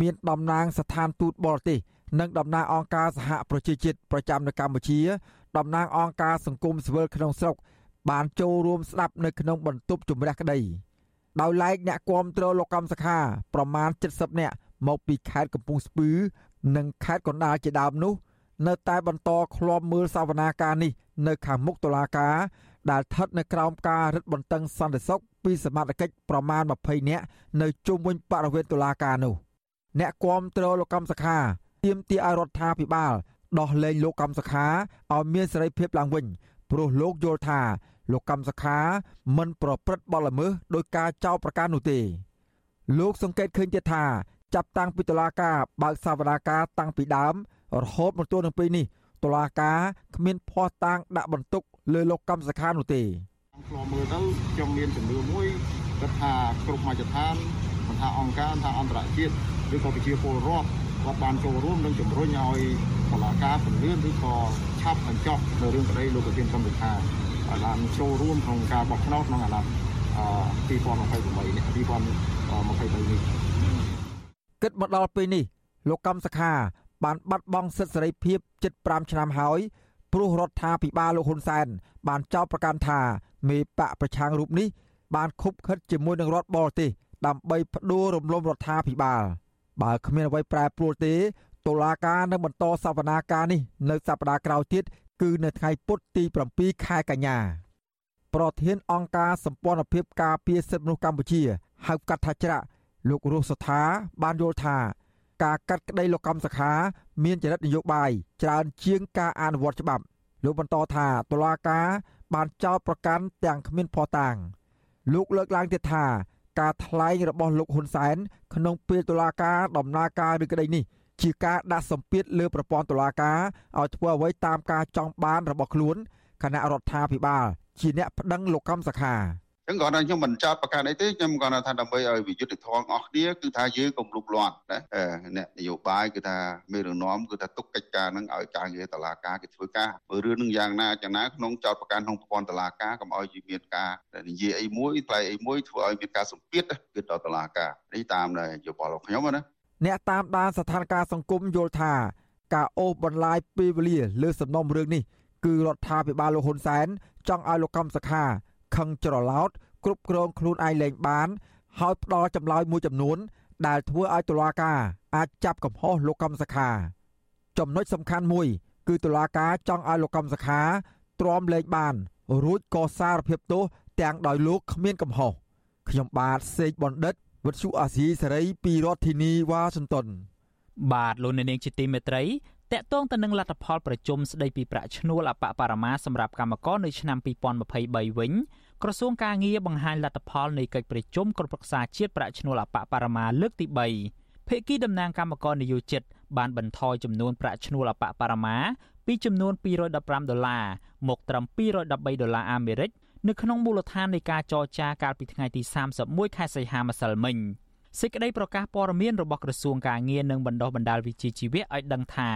មានតំណាងស្ថានទូតបរទេសនិងតំណាងអង្គការសហប្រជាជាតិប្រចាំនៅកម្ពុជាតំណាងអង្គការសង្គមស៊ីវិលក្នុងស្រុកបានចូលរួមស្ដាប់នៅក្នុងបន្ទប់ជំរះក្តីដោយឡែកអ្នកគាំទ្រលោកកម្មសខាប្រមាណ70នាក់មកពីខេត្តកំពង់ស្ពឺ និងខេត្តកណ្ដាលជាដើមនោះនៅតែបន្តឃ្លាំមើលសវនាការនេះនៅខាងមុខតុលាការដែលស្ថិតនៅក្រោមការរឹតបន្តឹងសន្តិសុខពីសមត្ថកិច្ចប្រមាណ20នាក់នៅជុំវិញបរិវេណតុលាការនោះ អ្នកគាំទ្រលោកកម្មសខាទាមទារឲ្យរដ្ឋាភិបាលដោះលែងលោកកម្មសខាឲ្យមានសេរីភាពឡើងវិញព្រោះលោកយល់ថាលោកកម្មសខាមិនប្រព្រឹត្តបទល្មើសដោយការចោទប្រកាន់នោះទេ លោកសង្កេតឃើញទៀតថាចាប់តាំងពីតុលាការបើកសវនាការតាំងពីដើមរហូតមកទល់នឹងពេលនេះតុលាការគ្មានភ័ស្តុតាងដាក់បន្ទុកលើលោកកម្មសខានោះទេឆ្លមើលទៅខ្ញុំមានជំនឿមួយគិតថាគ្រប់មជ្ឈដ្ឋានមិន ថាអង្គការថាអន្តរជាតិឬក៏ប្រជាពលរដ្ឋគាត់បានចូលរួមនិងជំរុញឲ្យតុលាការពន្យាឬក៏ឆាប់បញ្ចប់នៅរឿងក្តីលោកប្រធានកម្មវិធីបានចូលរួមក្នុងការបោះឆ្នោតក្នុងអាណត្តិ2028នេះ2023នេះគិតមកដល់ពេលនេះលោកកម្មសខាបានបាត់បង់សិទ្ធិសេរីភាពជិត5ឆ្នាំហើយព្រោះរដ្ឋាភិបាលលោកហ៊ុនសែនបានចោទប្រកាន់ថាមេបកប្រឆាំងរូបនេះបានខុបខិតជាមួយនឹងរដ្ឋបរទេស ដើម្បីផ្ដួលរំលំរដ្ឋាភិបាល បើគ្មានអ្វីប្រែប្រួលទេតុលាការនឹងបន្តសវនាការនេះនៅសប្តាហ៍ក្រោយទៀតគឺនៅថ្ងៃពុធទី7ខែកញ្ញាប្រធានអង្គការសម្ព័ន្ធភាពការពារសិទ្ធិមនុស្សកម្ពុជាហៅកាត់ថាច្រាក់លោករស់សថា បានយល់ថា ការកាត់ក្តីលោកកម្មសខា មានចរិតនយោបាយច្រើនជាងការអនុវត្តច្បាប់លោកបន្តថាតុលាការបានចោទប្រកាន់ទាំងគ្មានភស្តុតាងលោកលើកឡើងទៀតថា ការថ្លែងរបស់លោកហ៊ុនសែនក្នុងពេលតុលាការដំណើរការឬក្តីនេះជាការដាក់សម្ពាធលើប្រព័ន្ធតុលាការឲ្យធ្វើអ្វីតាមការចង់បានរបស់ខ្លួនគណៈរដ្ឋាភិបាលជាអ្នកប្តឹងលោកកម្មសខា ចឹងគាត់ថាខ្ញុំមិនចោតប្រកាន់អីទេខ្ញុំគាត់ថាដើម្បីឲ្យវិយុទ្ធធម៌អស់គ្នាគឺថាយើងកុំលុបលាន់ណាអ្នកនយោបាយគឺថាមេរណមគឺថាទុកកិច្ចការនឹងឲ្យការងារតឡាការគេធ្វើការមើលរឿងនឹងយ៉ាងណាយ៉ាងណាក្នុងចោតប្រកាន់ក្នុងប្រព័ន្ធតឡាការកុំឲ្យមានការនិយាយអីមួយផ្លែអីមួយធ្វើឲ្យមានការសម្ពាធគឺដល់តឡាការនេះតាមយោបល់របស់ខ្ញុំណាអ្នកតាមដានស្ថានភាពសង្គមយល់ថាការអូសបន្លាយពេលវេលាលើសំណុំរឿងនេះគឺរដ្ឋាភិបាលលោកហ៊ុនសែនចង់ឲ្យលោកកំសខា ខឹងច្រឡោតគ្រប់គ្រងខ្លួនឯងលែងបាន ហើយផ្ដល់ចម្លើយមួយចំនួន ដែលធ្វើឲ្យតុលាការអាចចាប់កំហុសលោកកំសខា ចំណុចសំខាន់មួយ គឺតុលាការចង់ឲ្យលោកកំសខាទ្រាំលែងបាន រួចក៏សារភាពទោសទាំងដោយលោកគ្មានកំហុសខ្ញុំបាទសេកបណ្ឌិតវត្តជូអាស៊ីសេរីពីរដ្ឋធានីវ៉ាស៊ីនតោនបាទលោកអ្នកនាងជាទីមេត្រី តកតងទៅនឹងលទ្ធផលប្រជុំស្ដីពីប្រាក់ឈ្នួលអបបរមាសម្រាប់កម្មករនៅឆ្នាំ2023វិញក្រសួងការងារបង្ហាញលទ្ធផលនៃកិច្ចប្រជុំក្រុមប្រឹក្សាជាតិប្រាក់ឈ្នួលអបបរមាលើកទី3ភាគីតំណាងកម្មករនយោជិតបានបន្ថយចំនួនប្រាក់ឈ្នួលអបបរមាពីចំនួន215ដុល្លារមកត្រឹម213ដុល្លារអាមេរិកនៅក្នុងមូលដ្ឋាននៃការចរចាកាលពីថ្ងៃទី31ខែសីហាម្សិលមិញសេចក្តីប្រកាសព័ត៌មានរបស់ក្រសួងការងារនិងបណ្ដុះបណ្ដាលវិជ្ជាជីវៈឲ្យដឹងថា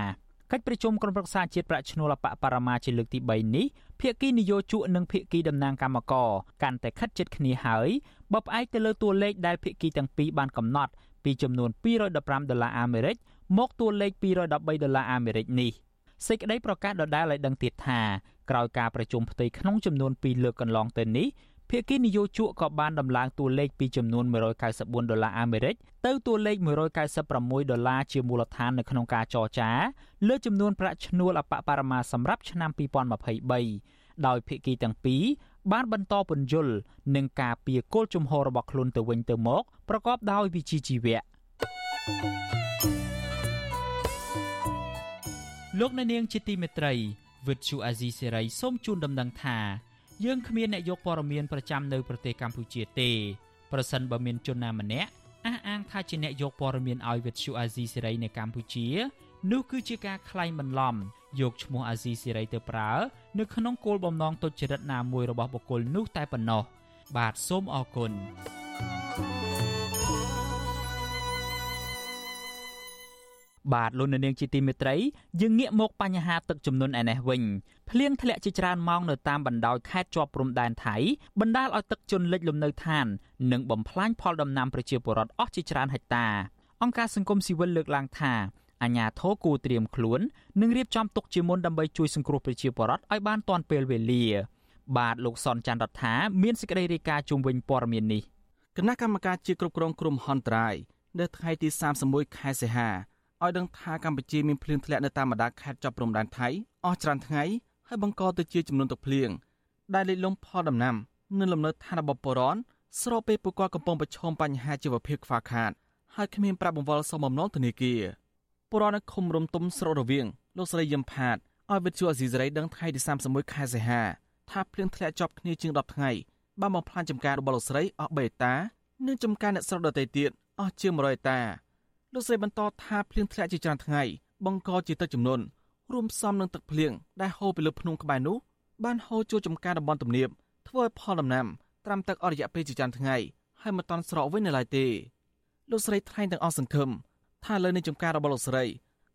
កិច្ចប្រជុំក្រុមប្រឹក្សាជាតិប្រាក់ឈ្នួលអបបរមាជាលើកទី3នេះភាគីនយោជកនិងភាគីតំណាងគណៈកម្មការកាន់តែខិតជិតគ្នាហើយបើផ្អែកទៅលើតួលេខដែលភាគីទាំងពីរបានកំណត់ពីចំនួន215ដុល្លារអាមេរិកមកតួលេខ213ដុល្លារអាមេរិកនេះសេចក្តីប្រកាសដដែលឲ្យដឹងទៀតថាក្រោយការប្រជុំផ្ទៃក្នុងចំនួន2លើកកន្លងទៅនេះ ភាគីនយោជកក៏បានដំឡើងតួលេខពីចំនួន194ដុល្លារអាមេរិកទៅតួលេខ196ដុល្លារជាមូលដ្ឋាននៅក្នុងការចរចាលើចំនួនប្រាក់ឈ្នួលអបបរមាសម្រាប់ឆ្នាំ2023ដោយភាគីទាំងពីរបានបន្តពន្យល់នឹងការពៀគោលជំហររបស់ខ្លួនទៅវិញទៅមកប្រកបដោយវិជ្ជាជីវៈលោកអ្នកនាងជាទីមេត្រីវិទ្យុអាស៊ីសេរីសូមជូនដំណឹងថា យើងគ្មានអ្នកយកព័ត៌មានប្រចាំនៅប្រទេសកម្ពុជាទេប្រសិនបើមានជនណាម្នាក់អះអាងថាជាអ្នកយកព័ត៌មានឲ្យវិទ្យុអាស៊ីសេរីនៅកម្ពុជានោះគឺជាការក្លែងបន្លំយកឈ្មោះអាស៊ីសេរីទៅប្រើនៅក្នុងគោលបំណងទុច្ចរិតណាមួយរបស់បុគ្គលនោះតែប៉ុណ្ណោះបាទសូមអរគុណ thank you បាទលោកនាងជាទីមេត្រីយើងងាកមកបញ្ហាទឹកជំនន់ឯនេះវិញភ្លៀងធ្លាក់ជាច្រើនម៉ោងនៅតាមបណ្ដោយខេត្តជាប់ព្រំដែនថៃបណ្ដាលឲ្យទឹកជន់លិចលំនៅឋាន និងបំផ្លាញផលដំណាំប្រជាពលរដ្ឋអស់ជាច្រើនហិកតាអង្គការសង្គមស៊ីវិលលើកឡើងថាអាញាធរគូត្រៀមខ្លួននិងរៀបចំទុកជាមុនដើម្បីជួយសង្គ្រោះប្រជាពលរដ្ឋឲ្យបានទាន់ពេលវេលា បាទលោកសនច័ន្ទរដ្ឋាមានសេចក្តីរាយការណ៍ជុំវិញព័ត៌មាននេះគណៈកម្មការជាគ្រប់គ្រងគ្រោះមហន្តរាយនៅថ្ងៃទី31ខែសីហា ឲ្យដឹងថាកម្ពុជាមានភ្លៀងធ្លាក់នៅតាមបណ្ដាខេត្តជាប់ព្រំដែនថៃអស់ច្រើនថ្ងៃហើយបង្កទៅជាចំនួនទឹកភ្លៀងដែលលិចលង់ផលដំណាំនៅលំនៅឋានរបស់បរនស្របពេលពួកគាត់កំពុងប្រឈមបញ្ហាជីវភាពខ្វះខាតហើយគ្មានប្រាក់បង្វិលសមបំណុលធនាគារបរននៅឃុំរំទុំស្រុករវៀងលោកស្រីយឹមផាតឲ្យវិទ្យុអេស៊ីសរ៉ៃដឹងថ្ងៃទី31ខែសីហាថាភ្លៀងធ្លាក់ជាប់គ្នាជាង10ថ្ងៃបានបំផ្លាញចំការរបស់លោកស្រីអស់3អេតា និងចំការអ្នកស្រុកដទៃទៀតអស់ជាង100អេតា លោកស្រីបន្តថាភ្លៀងធ្លាក់ជាច្រើនថ្ងៃបង្កជាទឹកជំនន់រួមផ្សំនឹងទឹកភ្លៀងដែលហូរពីលើភ្នំក្បែរនោះបានហូរចូលចំការតំបន់ទំនាបធ្វើឲ្យផលដំណាំត្រាំទឹកអស់រយៈពេលជាច្រើនថ្ងៃហើយមិនតាន់ស្រកវិញនៅឡើយទេលោកស្រីថ្លែងទាំងអស់សង្ឃឹមថាលើនៃចំការរបស់លោកស្រី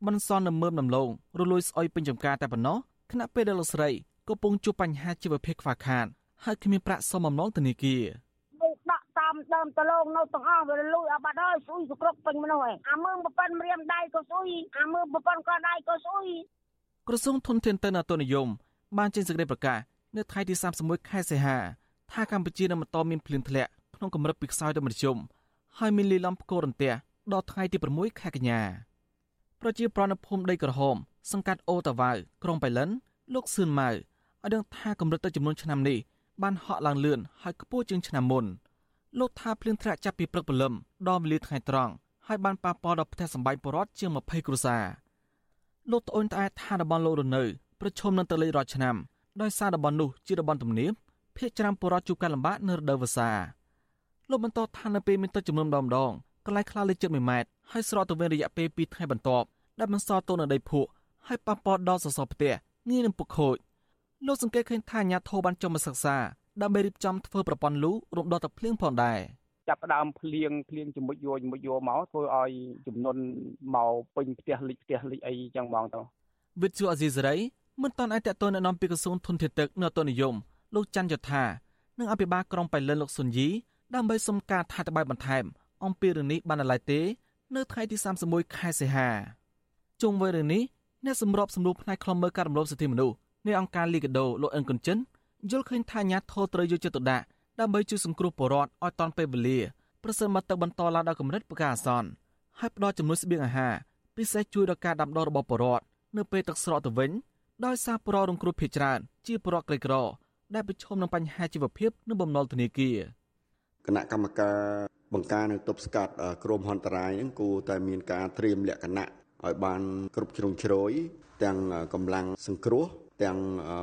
មិនសន់នៅមើមដំឡូងរលួយស្អុយពេញចំការតែប៉ុណ្ណោះខណៈពេលដែលលោកស្រីកំពុងជួបបញ្ហាជីវភាពខ្វះខាតហើយគ្មានប្រាក់សមអំណងធនាគារតាម ដើមតលងនៅទាំងអស់វាលុយអបាត់ហើយស៊ុយសគ្រប់ពេញមនុស្សហើយអាមើងប្រប៉ិនរៀមដៃក៏ស៊ុយអាមើងប្រប៉ិនក៏ដៃក៏ស៊ុយក្រសួងធនធានទិន្នអតុនិយមបានចេញសេចក្តីប្រកាសនៅថ្ងៃទី31ខែសីហាថាកម្ពុជានឹងបន្តមានភ្លៀងធ្លាក់ក្នុងកម្រិតពីខ្សោយដល់មធ្យមហើយមានលីលំផ្គររន្ទះដល់ថ្ងៃទី6ខែកញ្ញាប្រជាប្រដ្ឋនៅភូមិដីក្រហមសង្កាត់អូតាវ៉ៅក្រុងបៃលិនលោកសឿនម៉ៅឲ្យដឹងថាកម្រិតទឹកចំនួនឆ្នាំនេះបានហក់ឡើងលឿនហើយខ្ពស់ជាងឆ្នាំមុន លោកថាភ្លៀងធ្លាក់ចាប់ពីព្រឹកព្រលឹមដល់វេលាថ្ងៃត្រង់ហើយបានប៉ះពាល់ដល់ផ្ទះសម្បែងពលរដ្ឋជាង20គ្រួសារលោកត្អូញត្អែថាតំបន់លោករនៅប្រឈមនឹងទឹកលិចរាល់ឆ្នាំដោយសារតំបន់នោះជាតំបន់ទំនាបភាគច្រើនពលរដ្ឋជួបការលំបាកនៅរដូវវស្សាលោកបន្តថានៅពេលមានទឹកជំនន់ម្ដងម្ដងកន្លែងខ្លះលេចជិត1ម៉ែត្រហើយស្រកទៅវិញរយៈពេល2ថ្ងៃបន្ទាប់ដែលបន្សល់ទុកនៅដីភក់ហើយប៉ះពាល់ដល់សសរផ្ទះងាយនឹងពុកខូចលោកសង្កេតឃើញថាអាញាធរបានចុះមកសិក្សា ដើម្បីរៀបចំធ្វើប្រព័ន្ធលូរំដោះទឹកភ្លៀងផងដែរចាប់ផ្ដើមភ្លៀងភ្លៀងជាមួយយោជាមួយយោមកធ្វើឲ្យចំនួនមកពេញផ្ទះលិចផ្ទះលិចអីចឹងហ្មងទៅវិទ្យុអេស៊ីសរ៉ៃមិនតាន់អាចតទៅណែនាំពីក្រសួងធនធានទឹកនៅអតុនិយមលោកច័ន្ទយុធានិងអភិបាលក្រុងបៃលិនលោកសុនយីដើម្បីសុំការថាតបាយបន្ថែម អំពីរឿងនេះបាននៅឡើយទេ នៅថ្ងៃទី31ខែសីហាជុំវិញរឿងនេះអ្នកសម្របសម្រួលផ្នែកខ្លំមើលការរំលោភសិទ្ធិមនុស្សនៃអង្គការលីកាដូលោកអិនគុនចិន យល់ឃើញថាអាញាធរត្រូវយកចិត្តទុកដាក់ដើម្បីជួយសង្គ្រោះពលរដ្ឋឲ្យទាន់ពេលវេលាប្រសិនបើទឹកបន្តឡើងដល់កម្រិតប្រការអាសន្នហើយផ្ដល់ជំនួយស្បៀងអាហារពិសេសជួយដល់ការដាំដុះរបស់ពលរដ្ឋនៅពេលទឹកស្រកទៅវិញដោយសារពលរដ្ឋរងគ្រោះភ័យច្រើនជាពលរដ្ឋក្រីក្រដែលប្រឈមនឹងបញ្ហាជីវភាពនិងបំណុលធនាគារគណៈកម្មការបង្ការនៅទប់ស្កាត់គ្រោមហន្តរាយហ្នឹងគួរតែមានការត្រៀមលក្ខណៈឲ្យបានគ្រប់ជ្រុងជ្រោយទាំងកម្លាំងសង្គ្រោះទាំង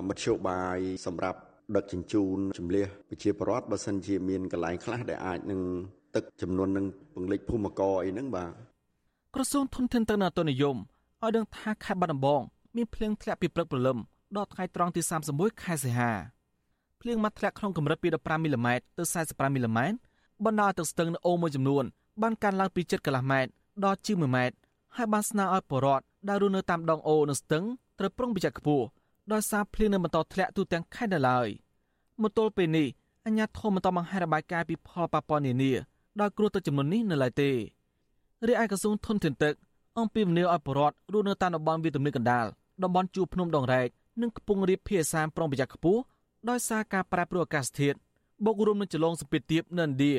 មធ្យោបាយសម្រាប់ ដឹកជញ្ជូនជំលះប្រជាពលរដ្ឋបើសិនជាមានកន្លែងខ្លះដែលអាចនឹងទឹកចំនួននឹងពង្លិចភូមិករអីហ្នឹងបាទក្រសួងធនធានទឹកនិងអតុនិយមឲ្យដឹងថាខេត្តបាត់ដំបងមានភ្លៀងធ្លាក់ពីព្រឹកព្រលឹមដល់ថ្ងៃត្រង់ទី31ខែសីហាភ្លៀងមកធ្លាក់ក្នុងកម្រិតពី15មីលីម៉ែត្រទៅ45មីលីម៉ែត្របណ្ដាលទឹកស្ទឹងនៅអូមួយចំនួនបានកើនឡើងពី7កន្លះម៉ែត្រដល់ជាង1ម៉ែត្រហើយបានស្នើឲ្យបរដ្ឋដែលរស់នៅតាមដងអូនិងស្ទឹងត្រូវប្រុងប្រយ័ត្នខ្ពស់ ដោយសារភ្លៀងនៅបន្តធ្លាក់ទូទាំងខេត្តនៅឡើយមកទល់ពេលនេះអាជ្ញាធរមិនតបង្ហាញរបាយការណ៍ពីផលប៉ះពាល់នានាដល់គ្រោះទឹកចំនួននេះនៅឡើយទេរាយឯកក្រសួងធនធានទឹកអង្គពីមនីឲ្យបរដ្ឋរស់នៅតាមតំបន់វាលទំនាបកណ្ដាលតំបន់ជួរភ្នំដងរែកនិងកំពង់រាបភាគសាមប្រុងប្រយ័ត្នខ្ពស់ដោយសារការប្រែប្រួលអាកាសធាតុបូករួមនឹងចលងសម្ពាធទាបនៅឥណ្ឌា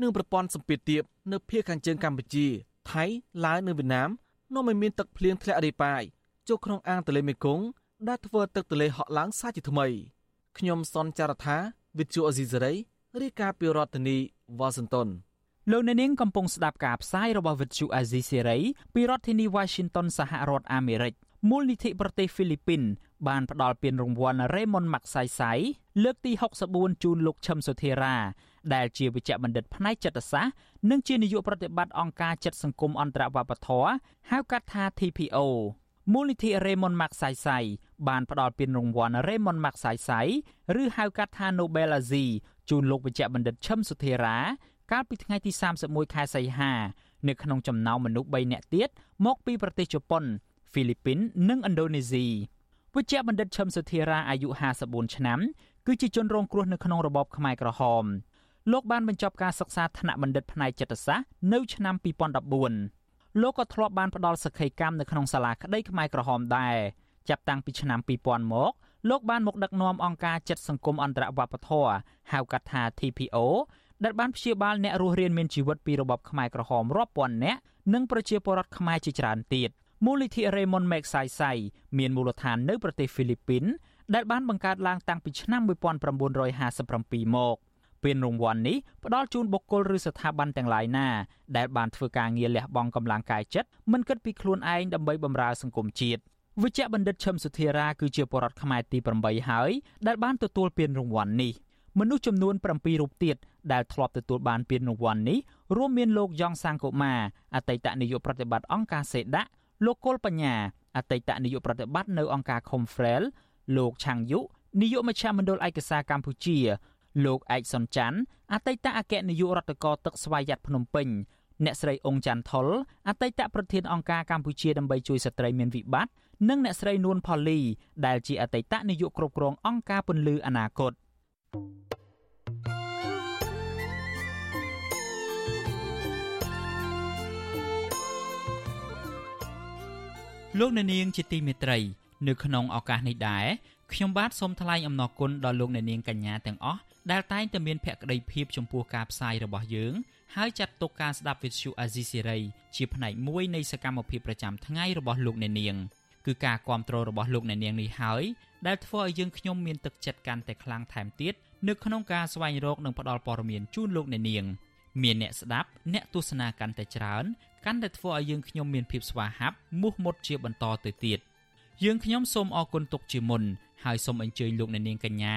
និងប្រព័ន្ធសម្ពាធទាបនៅភាគខាងជើងកម្ពុជា ថៃឡាវនិងវៀតណាមនាំឲ្យមានទឹកភ្លៀងធ្លាក់រាយប៉ាយចូលក្នុងអាងទន្លេមេគង្គ ដែលធ្វើទឹកទន្លេហក់ឡើងសាជាថ្មីខ្ញុំសនចាររថាវិទ្យុអេស៊ីសេរីរាយការណ៍ពីរដ្ឋធានីវ៉ាស៊ីនតោនលោកអ្នកនាងកំពុងស្ដាប់ការផ្សាយរបស់វិទ្យុអាស៊ីសេរីពីរដ្ឋធានី Washington សហរដ្ឋអាមេរិកមូលនិធិប្រទេសហ្វីលីពីន បានផ្ដល់ពានរង្វាន់ Raymond Magsaysay លើកទី64ជូនលោកឈឹមសុធារា ដែលជាវិជ្ជបណ្ឌិតផ្នែកចិត្តសាស្ត្រនិងជានាយកប្រតិបត្តិអង្គការចិត្តសង្គមអន្តរវប្បធម៌ហៅកាត់ថា TPO មូលនិធិ Raymond Magsaysay បានផ្ដល់ពានរង្វាន់ Raymond Magsaysay ឬហៅកាត់ថា Nobel Azi ជូនលោកវិជ្ជបណ្ឌិតឈឹមសុធារា កាលពីថ្ងៃទី31ខែសីហានៅក្នុងចំណោមមនុស្ស3នាក់ទៀតមកពីប្រទេសជប៉ុន ហ្វីលីពីន និងឥណ្ឌូនេស៊ីវិជ្ជបណ្ឌិតឈឹមសុធារាអាយុ54ឆ្នាំគឺជាជនរងគ្រោះនៅក្នុងរបបខ្មែរក្រហមលោកបានបញ្ចប់ការសិក្សាថ្នាក់បណ្ឌិតផ្នែកចិត្តសាស្ត្រនៅឆ្នាំ2014 លោកក៏ធ្លាប់បានផ្ដល់សក្ខីកម្មនៅក្នុងសាលាក្តីខ្មែរក្រហមដែរចាប់តាំងពីឆ្នាំ2000មកលោកបានមកដឹកនាំអង្គការចិត្តសង្គមអន្តរវប្បធម៌ហៅកាត់ថា TPO ដែលបានព្យាបាលអ្នករស់រានមានជីវិតពីរបបខ្មែរក្រហមរាប់ពាន់នាក់និងប្រជាពលរដ្ឋខ្មែរជាច្រើនទៀតមូលនិធិ Raymond Magsaysay មានមូលដ្ឋាននៅប្រទេសហ្វីលីពីនដែលបានបង្កើតឡើងតាំងពីឆ្នាំ1957មក ពានរង្វាន់នេះផ្ដល់ជូនបុគ្គលឬស្ថាប័នទាំងឡាយណាដែលបានធ្វើការងារលះបង់កម្លាំងកាយចិត្តមិនគិតពីខ្លួនឯងដើម្បីបម្រើសង្គមជាតិវិជ្ជបណ្ឌិតឈឹមសុធារាគឺជាបរិវត្តខ្មែរទី8ហើយដែលបានទទួលពានរង្វាន់នេះមនុស្សចំនួន7រូបទៀតដែលធ្លាប់ទទួលបានពានរង្វាន់នេះរួមមានលោកយ៉ងសាងកូម៉ាអតីតនាយកប្រតិបត្តិអង្គការសេដាក់លោកកុលបញ្ញាអតីតនាយកប្រតិបត្តិនៅអង្គការ Confrel លោកឆាងយុនាយកមជ្ឈមណ្ឌលឯកសារកម្ពុជា លោកឯកសុនច័ន្ទអតីតអគ្គនាយករដ្ឋកោទឹកស្វយ័តភ្នំពេញអ្នកស្រីអងច័ន្ទថុលអតីតប្រធានអង្គការកម្ពុជាដើម្បីជួយស្ត្រីមានវិបត្តិនិងអ្នកស្រីនួនផូលីដែលជាអតីតនាយកគ្រប់គ្រងអង្គការពន្លឺអនាគតលោកអ្នកនាងជាទីមេត្រី នៅក្នុងឱកាសនេះដែរខ្ញុំបាទសូមថ្លែងអំណរគុណដល់លោកអ្នកនាងកញ្ញាទាំងអស់ ដែលតែងតែមានភក្ដីភាពចំពោះការផ្សាយរបស់យើង ហើយចាត់ទុកការស្ដាប់វិទ្យុអាស៊ីសេរីជាផ្នែកមួយនៃសកម្មភាពប្រចាំថ្ងៃរបស់លោកអ្នកនាងគឺការគ្រប់គ្រងរបស់លោកអ្នកនាងនេះហើយដែលធ្វើឲ្យយើងខ្ញុំមានទឹកចិត្តកាន់តែខ្លាំងថែមទៀតនៅក្នុងការស្វែងរកនិងផ្តល់ព័ត៌មានជូនលោកអ្នកនាងមានអ្នកស្ដាប់អ្នកទស្សនាកាន់តែច្រើនកាន់តែធ្វើឲ្យយើងខ្ញុំមានភាពស្វាហាប់មោះមុតជាបន្តទៅទៀតយើងខ្ញុំសូមអរគុណទុកជាមុនហើយសូមអញ្ជើញលោកអ្នកនាងកញ្ញា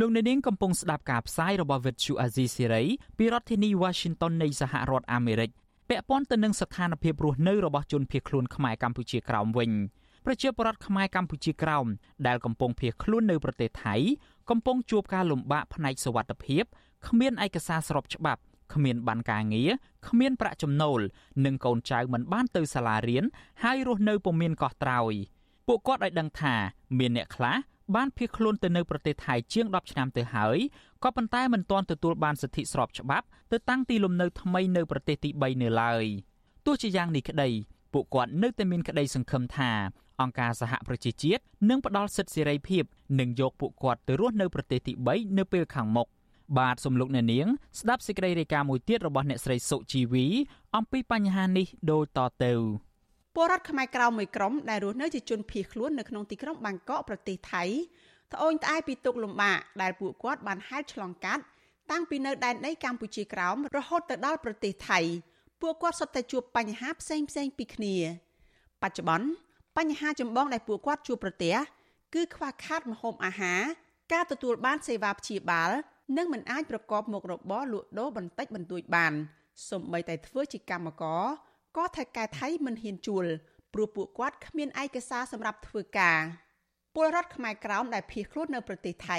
លោកអ្នកនាងកំពុងស្ដាប់ការផ្សាយរបស់ Vuthu Azizi Siri ពីរដ្ឋធានី Washington នៃសហរដ្ឋអាមេរិកពាក់ព័ន្ធទៅនឹងស្ថានភាពរស់នៅរបស់ជនភៀសខ្លួនខ្មែរកម្ពុជាក្រោមវិញប្រជាពលរដ្ឋខ្មែរកម្ពុជាក្រោមដែលកំពុងភៀសខ្លួននៅប្រទេសថៃកំពុងជួបការលំបាកផ្នែកសុវត្ថិភាពគ្មានឯកសារស្របច្បាប់គ្មានបានការងារគ្មានប្រាក់ចំណូលនិងកូនចៅមិនបានទៅសាលារៀនហើយរស់នៅពុំមានកោះត្រោយពួកគាត់ឲ្យដឹងថាមានអ្នកខ្លះ បានភៀសខ្លួនទៅនៅប្រទេសថៃជាង10ឆ្នាំទៅហើយក៏ប៉ុន្តែមិនទាន់ទទួលបានសិទ្ធិស្របច្បាប់ទៅតាំងទីលំនៅថ្មីនៅប្រទេសទី3នៅឡើយទោះជាយ៉ាងនេះក្តីពួកគាត់នៅតែមានក្តីសង្ឃឹមថាអង្គការសហប្រជាជាតិនឹងផ្ដល់សិទ្ធិសេរីភាពនិងយកពួកគាត់ទៅរស់នៅប្រទេសទី3នៅពេលខាងមុខបាទសំលោកអ្នកនាងស្ដាប់សេចក្តីរាយការណ៍មួយទៀតរបស់អ្នកស្រីសុជីវីអំពីបញ្ហានេះដូចតទៅ ពលរដ្ឋខ្មែរក្រៅមួយក្រុមដែលរស់នៅជាជនភៀសខ្លួននៅក្នុងទីក្រុងបាងកកប្រទេសថៃត្អូញត្អែពីទុកលំបាកដែលពួកគាត់បានហែលឆ្លងកាត់តាំងពីនៅដែនដីកម្ពុជាក្រោមរហូតទៅដល់ប្រទេសថៃពួកគាត់សុទ្ធតែជួបបញ្ហាផ្សេងផ្សេងពីគ្នា បច្ចុប្បន្នបញ្ហាចម្បងដែលពួកគាត់ជួបប្រទះគឺខ្វះខាតម្ហូបអាហារការទទួលបានសេវាព្យាបាល និងមិនអាចប្រកបមុខរបរលក់ដូរបន្តិចបន្តួចបានសូម្បីតែធ្វើជាកម្មករ ក៏ថៃកែថៃមិនហ៊ានជួលព្រោះពួកគាត់គ្មានឯកសារសម្រាប់ធ្វើការពលរដ្ឋខ្មែរក្រោមដែលភៀសខ្លួននៅប្រទេសថៃ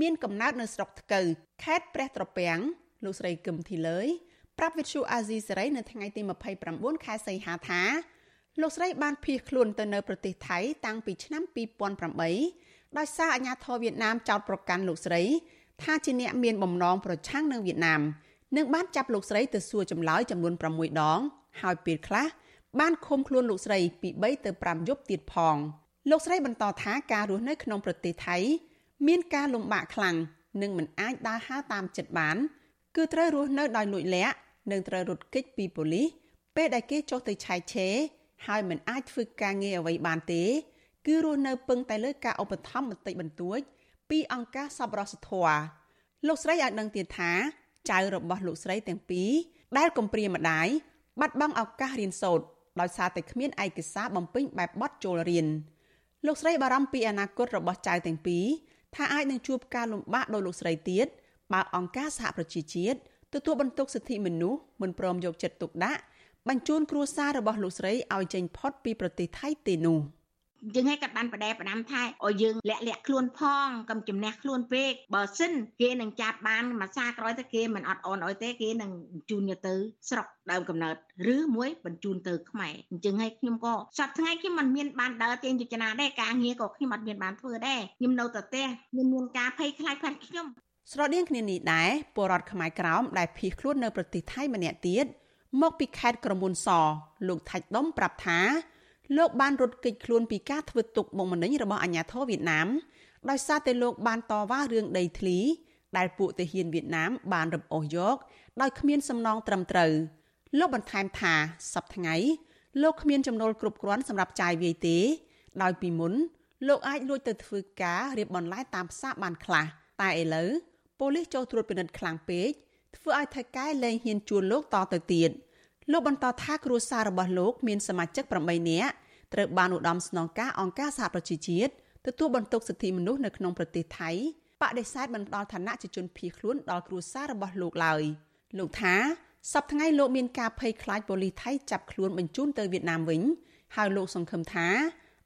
មានកំណើតនៅស្រុកថ្កូវខេត្តព្រះត្រពាំងលោកស្រីគឹមធីលើយប្រាប់វិទ្យុអាស៊ីសេរីនៅថ្ងៃទី29ខែសីហាថាលោកស្រីបានភៀសខ្លួនទៅនៅប្រទេសថៃតាំងពីឆ្នាំ2008ដោយសារអាញាធរវៀតណាមចោទប្រកាន់លោកស្រី ថាជាអ្នកមានបំណងប្រឆាំងនឹងវៀតណាមនិងបានចាប់លោកស្រីទៅសួរចម្លើយចំនួន6ដង ហើយពេលខ្លះបានឃុំខ្លួនលោកស្រីពី3ទៅ5យប់ទៀតផងលោកស្រីបន្តថាការរស់នៅក្នុងប្រទេសថៃ មានការលំបាកខ្លាំងនិងមិនអាចដើរហើរតាមចិត្តបាន គឺត្រូវរស់នៅដោយលួចលាក់និងត្រូវរត់គេចពីប៉ូលីសពេលដែលគេចុះទៅឆែកឆេរហើយមិនអាចធ្វើការងារអ្វីបានទេ គឺរស់នៅពឹងតែលើការឧបត្ថម្ភបន្តិចបន្តួច ពីអង្គការសប្បុរសធម៌លោកស្រីឲ្យដឹងទៀតថាចៅរបស់លោកស្រីទាំងពីរដែលកំព្រាម្ដាយ បាត់បង់ឱកាសរៀនសូត្រដោយសារតែគ្មានឯកសារបំពេញបែបបទចូលរៀនលោកស្រីបារម្ភពីអនាគតរបស់ចៅទាំងពីរថាអាចនឹងជួបការលំបាកដោយលោកស្រីទៀតបើអង្គការសហប្រជាជាតិទទួលបន្ទុកសិទ្ធិមនុស្សមិនព្រមយកចិត្តទុកដាក់បញ្ជូនគ្រួសាររបស់លោកស្រីឲ្យចេញផុតពីប្រទេសថៃទេនោះ។ យើងឲ្យគាត់បានបដែបដាំថាឲ្យយើងលាក់លាក់ខ្លួនផងកុំជំនះខ្លួនពេកបើសិនគេនឹងចាប់បានមួយសាក្រោយទៅគេមិនអត់អូនអុយទេគេនឹងបញ្ជូនទៅស្រុកដើមកំណើតឬមួយបញ្ជូនទៅខ្មែរអញ្ចឹងឲ្យខ្ញុំក៏សប្តាហ៍ថ្ងៃខ្ញុំមិនមានបានដើរទាញយុចនាដែរការងារក៏ខ្ញុំអត់មានបានធ្វើដែរខ្ញុំនៅតែផ្ទះខ្ញុំមានការភ័យខ្លាចខ្លាំងខ្ញុំស្រដៀងគ្នានេះដែរពលរដ្ឋខ្មែរក្រោមដែលភៀសខ្លួននៅប្រទេសថៃម្នាក់ទៀតមកពីខេត្តក្រមួនសលោកថាច់ដុំប្រាប់ថា លោកបានរត់គេចខ្លួនពីការធ្វើទុកបុកម្នេញរបស់អាញាធរវៀតណាមដោយសារតែលោកបានតវ៉ារឿងដីធ្លី ដែលពួកទាហានវៀតណាមបានរំអូសយកដោយគ្មានសំណងត្រឹមត្រូវលោកបន្ថែមថាសប្តាហ៍ថ្ងៃលោកគ្មានចំណូលគ្រប់គ្រាន់សម្រាប់ចាយវាយទេ ដោយពីមុន លោកអាចលួចទៅធ្វើការរៀបបន្លែតាមផ្សារបានខ្លះតែឥឡូវប៉ូលីសចូលត្រួតពិនិត្យខ្លាំងពេកធ្វើឲ្យថៃកែលែងហ៊ានជួលលោកតទៅទៀត។ លោកបន្តថាគ្រួសាររបស់លោកមានសមាជិក8នាក់ត្រូវបានឧត្តមស្នងការអង្គការសហប្រជាជាតិទទួលបន្ទុកសិទ្ធិមនុស្សនៅក្នុងប្រទេសថៃបដិសេធមិនផ្ដល់ឋានៈជាជនភៀសខ្លួនដល់គ្រួសាររបស់លោកឡើយលោកថាសប្តាហ៍ថ្ងៃលោកមានការភ័យខ្លាចប៉ូលីសថៃចាប់ខ្លួនបញ្ជូនទៅវៀតណាមវិញហើយលោកសង្ឃឹមថា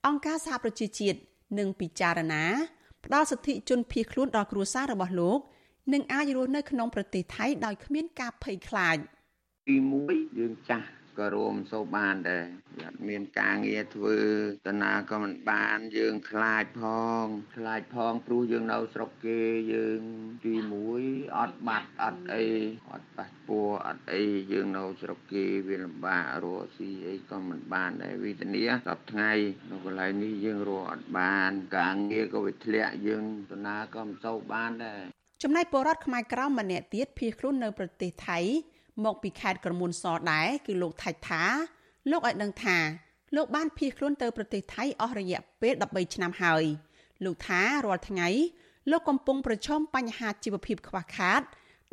អង្គការសហប្រជាជាតិនឹងពិចារណាផ្ដល់សិទ្ធិជនភៀសខ្លួនដល់គ្រួសាររបស់លោកនិងអាចរស់នៅក្នុងប្រទេសថៃដោយគ្មានការភ័យខ្លាច។ ទី1យើងចាស់ក៏រួមសូវបានដែរអត់មានការងារធ្វើតាណាក៏មិនបានយើងខ្លាចផងខ្លាចផងព្រោះយើងនៅស្រុកគេយើងទី1អត់បាត់អត់អីអត់ប៉ះពួរអត់អីយើងនៅស្រុកគេវាលំបាករស់ស៊ីអីក៏មិនបានដែរវិធានាសប្ថ្ងៃនៅកន្លែងនេះយើងរស់អត់បាន ការងារក៏វាធ្លាក់យើងតាណាក៏មិនសូវបានដែរចំណែកពលរដ្ឋខ្មែរក្រៅម្នាក់ទៀតភៀសខ្លួននៅប្រទេសថៃ មកពីខេត្តក្រមួនសដែរគឺលោកថាច់ថាលោកឲ្យដឹងថាលោកបានភៀសខ្លួនទៅប្រទេសថៃអស់រយៈពេល13ឆ្នាំហើយលោកថារាល់ថ្ងៃលោកកំពុងប្រឈមបញ្ហាជីវភាពខ្វះខាត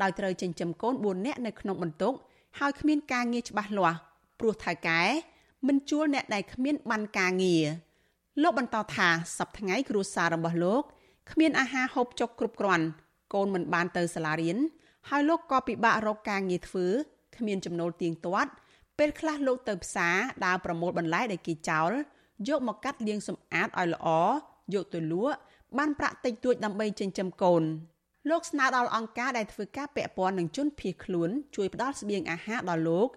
ដោយត្រូវចិញ្ចឹមកូន4នាក់នៅក្នុងបន្ទុកហើយគ្មានការងារច្បាស់លាស់ព្រោះថៅកែមិនជួលអ្នកដែលគ្មានបានការងារលោកបន្តថាសប្តាហ៍ថ្ងៃគ្រួសាររបស់លោកគ្មានអាហារហូបចុកគ្រប់គ្រាន់កូនមិនបានទៅសាលារៀន ហើយលោកក៏ពិបាករកការងារធ្វើគ្មានចំណូលទៀងទាត់ពេលខ្លះលោកទៅផ្សារដើរប្រមូលបន្លែដែលគេចោលយកមកកាត់លាងសម្អាតឲ្យល្អយកទៅលក់បានប្រាក់តិចតួចដើម្បីចិញ្ចឹមកូនលោកស្នើដល់អង្គការដែលធ្វើការពាក់ព័ន្ធនឹងជនភៀសខ្លួនជួយផ្ដល់ស្បៀងអាហារដល់លោក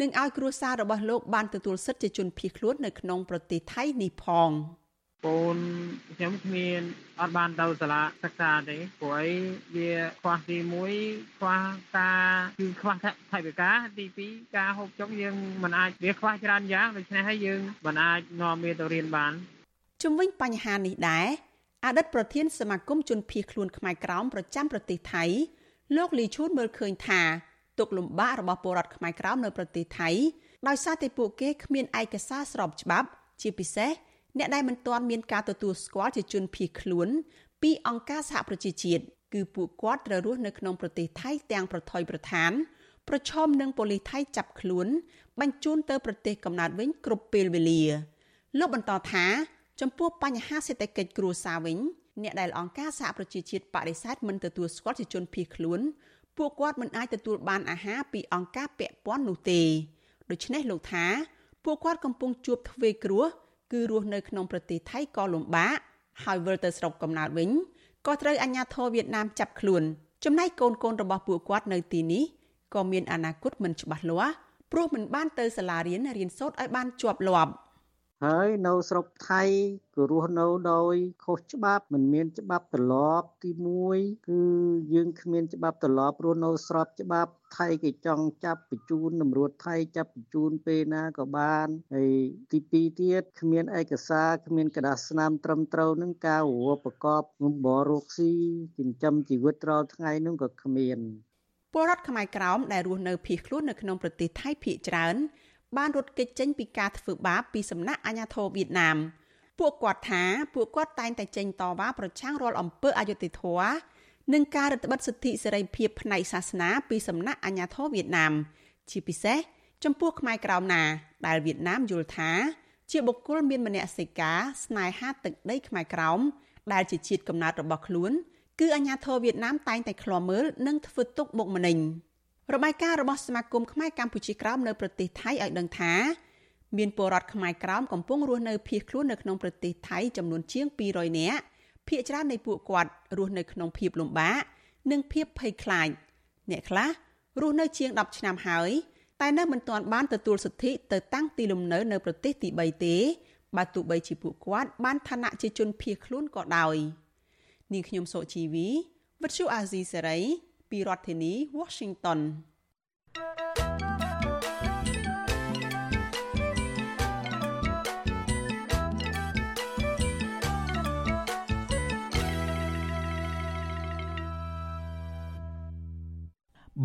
និងឲ្យគ្រួសាររបស់លោកបានទទួលសិទ្ធិជាជនភៀសខ្លួននៅក្នុងប្រទេសថៃនេះផង។ កូនខ្ញុំគ្មានអត់បានទៅសាលាសិក្សាទេព្រោះអីវាខ្វះទី1ខ្វះការគឺខ្វះថវិកាទី2ការហូបចុកយើងមិនអាចវាខ្វះច្រើនយ៉ាងដូច្នេះហើយយើងមិនអាចនាំវាទៅរៀនបានជំវិញបញ្ហានេះដែរអតីតប្រធានសមាគមជនភៀសខ្លួនខ្មែរក្រោមប្រចាំប្រទេសថៃលោកលីឈូនមើលឃើញថាទុកលំបាករបស់ពលរដ្ឋខ្មែរក្រោមនៅប្រទេសថៃដោយសារតែពួកគេគ្មានឯកសារស្របច្បាប់ ជាពិសេស អ្នកដែលមិនទាន់មានការទទួលស្គាល់ជាជនភៀសខ្លួន ពីអង្គការសហប្រជាជាតិគឺពួកគាត់ត្រូវរស់នៅក្នុងប្រទេសថៃទាំងប្រថុយប្រឋានប្រឈមនឹងប៉ូលីសថៃចាប់ខ្លួន បញ្ជូនទៅប្រទេសកំណើតវិញគ្រប់ពេលវេលាលោកបន្តថាចំពោះបញ្ហាសេដ្ឋកិច្ចគ្រួសារវិញអ្នកដែលអង្គការសហប្រជាជាតិបដិសេធមិនទទួលស្គាល់ជាជនភៀសខ្លួនពួកគាត់មិនអាចទទួលបានអាហារពីអង្គការពាក់ព័ន្ធនោះទេដូច្នេះលោកថាពួកគាត់កំពុងជួបទ្វេគ្រោះ គឺរស់នៅក្នុងប្រទេសថៃក៏លំបាកហើយវិលទៅស្រុកកំណើតវិញក៏ត្រូវអាជ្ញាធរវៀតណាមចាប់ខ្លួន ចំណែកកូនកូនរបស់ពួកគាត់នៅទីនេះក៏មានអនាគតមិនច្បាស់លាស់ព្រោះមិនបានទៅសាលារៀនរៀនសូត្រឲ្យបានជាប់លាប់។ ហើយនៅស្រុកថៃក៏រស់នៅដោយខុសច្បាប់មិនមានច្បាប់ទម្លាប់ទី1គឺយើងគ្មានច្បាប់ទម្លាប់រស់នៅស្របច្បាប់ថៃគេចង់ចាប់បញ្ជូនតម្រួតថៃចាប់បញ្ជូនពេលណាក៏បានហើយទី2ទៀតគ្មានឯកសារគ្មានក្រដាសស្នាមត្រឹមត្រូវនឹងការរួបប្រកបមុំបររកស៊ីចិញ្ចឹមជីវិតរាល់ថ្ងៃនឹងក៏គ្មានពលរដ្ឋខ្មែរក្រោមដែលរស់នៅភៀសខ្លួននៅក្នុងប្រទេសថៃភៀសច្រើន បានរត់គេចចេញពីការធ្វើបាបពីសំណាក់អាជ្ញាធរវៀតណាមពួកគាត់ថាពួកគាត់តែងតែចេញតវ៉ាប្រឆាំងរាល់អំពើអយុត្តិធម៌និងការរឹតបន្តឹងសិទ្ធិសេរីភាពផ្នែកសាសនាពីសំណាក់អាជ្ញាធរវៀតណាមជាពិសេសចំពោះខ្មែរក្រោមណា ដែលវៀតណាមយល់ថាជាបុគ្គលមានមនសិការស្នេហាទឹកដីខ្មែរក្រោមដែលជាជាតិកំណើតរបស់ខ្លួន គឺអាញាធរវៀតណាមតែងតែឃ្លាំមើលនិងធ្វើទុកបុកម្នេញ។ របាយការណ៍របស់សមាគមខ្មែរកម្ពុជាក្រោមនៅប្រទេសថៃឲ្យដឹងថាមានពលរដ្ឋខ្មែរក្រោមកំពុងរស់នៅភៀសខ្លួននៅក្នុងប្រទេសថៃចំនួនជាង200នាក់ភាគច្រើននៃពួកគាត់រស់នៅក្នុងភាពលំបាកនិងភាពភ័យខ្លាចអ្នកខ្លះរស់នៅជាង10ឆ្នាំហើយតែនៅមិនទាន់បានទទួលសិទ្ធិទៅតាំងទីលំនៅនៅប្រទេសទី3ទេបើទោះបីជាពួកគាត់បានឋានៈជាជនភៀសខ្លួនក៏ដោយនាងខ្ញុំសូជីវីវិទ្យុអាស៊ីសេរី ពីរដ្ឋធានី Washington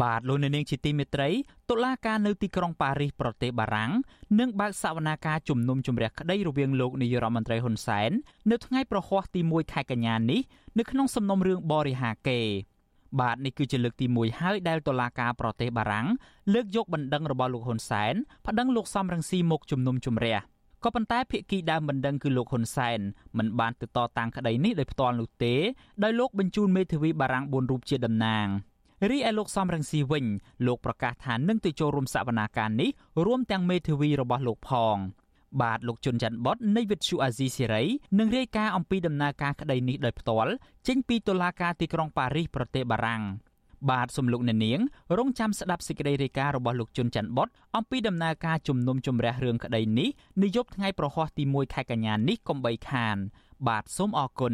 បាទលោកនាងជាទីមេត្រីតុលាការនៅទីក្រុងប៉ារីសប្រទេសបារាំងនឹងបើកសវនាការជំនុំជម្រះក្តីរវាងលោកនាយរដ្ឋមន្ត្រីហ៊ុនសែននៅថ្ងៃប្រហ័សទី1ខែកញ្ញានេះនៅក្នុងសំណុំរឿងបរិហាកេ បាទនេះគឺជាលើកទី1ហើយដែលតុលាការប្រទេសបារាំងលើកយកបណ្ដឹងរបស់លោកហ៊ុនសែនប្តឹងលោកសំរងស៊ីមកជំនុំជម្រះក៏ប៉ុន្តែភាគីដើមបណ្ដឹងគឺលោកហ៊ុនសែនមិនបានទៅតតាំងក្តីនេះដោយផ្ទាល់នោះទេដោយលោកបញ្ជូនមេធាវីបារាំង4រូបជាតំណាងរីឯលោកសំរងស៊ីវិញលោកប្រកាសថានឹងទៅចូលរួមសវនាការនេះរួមទាំងមេធាវីរបស់លោកផង បាទលោកជុនច័ន្ទបតនៃវិទ្យុអាស៊ីសេរីនឹងរាយការណ៍អំពីដំណើរការក្តីនេះដោយផ្ទាល់ចេញពីតុលាការទីក្រុងប៉ារីសប្រទេសបារាំងបាទសំលោកអ្នកនាងរងចាំស្ដាប់សេចក្តីរាយការណ៍របស់លោកជុនច័ន្ទបតអំពីដំណើរការជំនុំជម្រះរឿងក្តីនេះនាយប់ថ្ងៃប្រហ័សទី1ខែកញ្ញានេះកុំបីខាន បាទសូមអរគុណ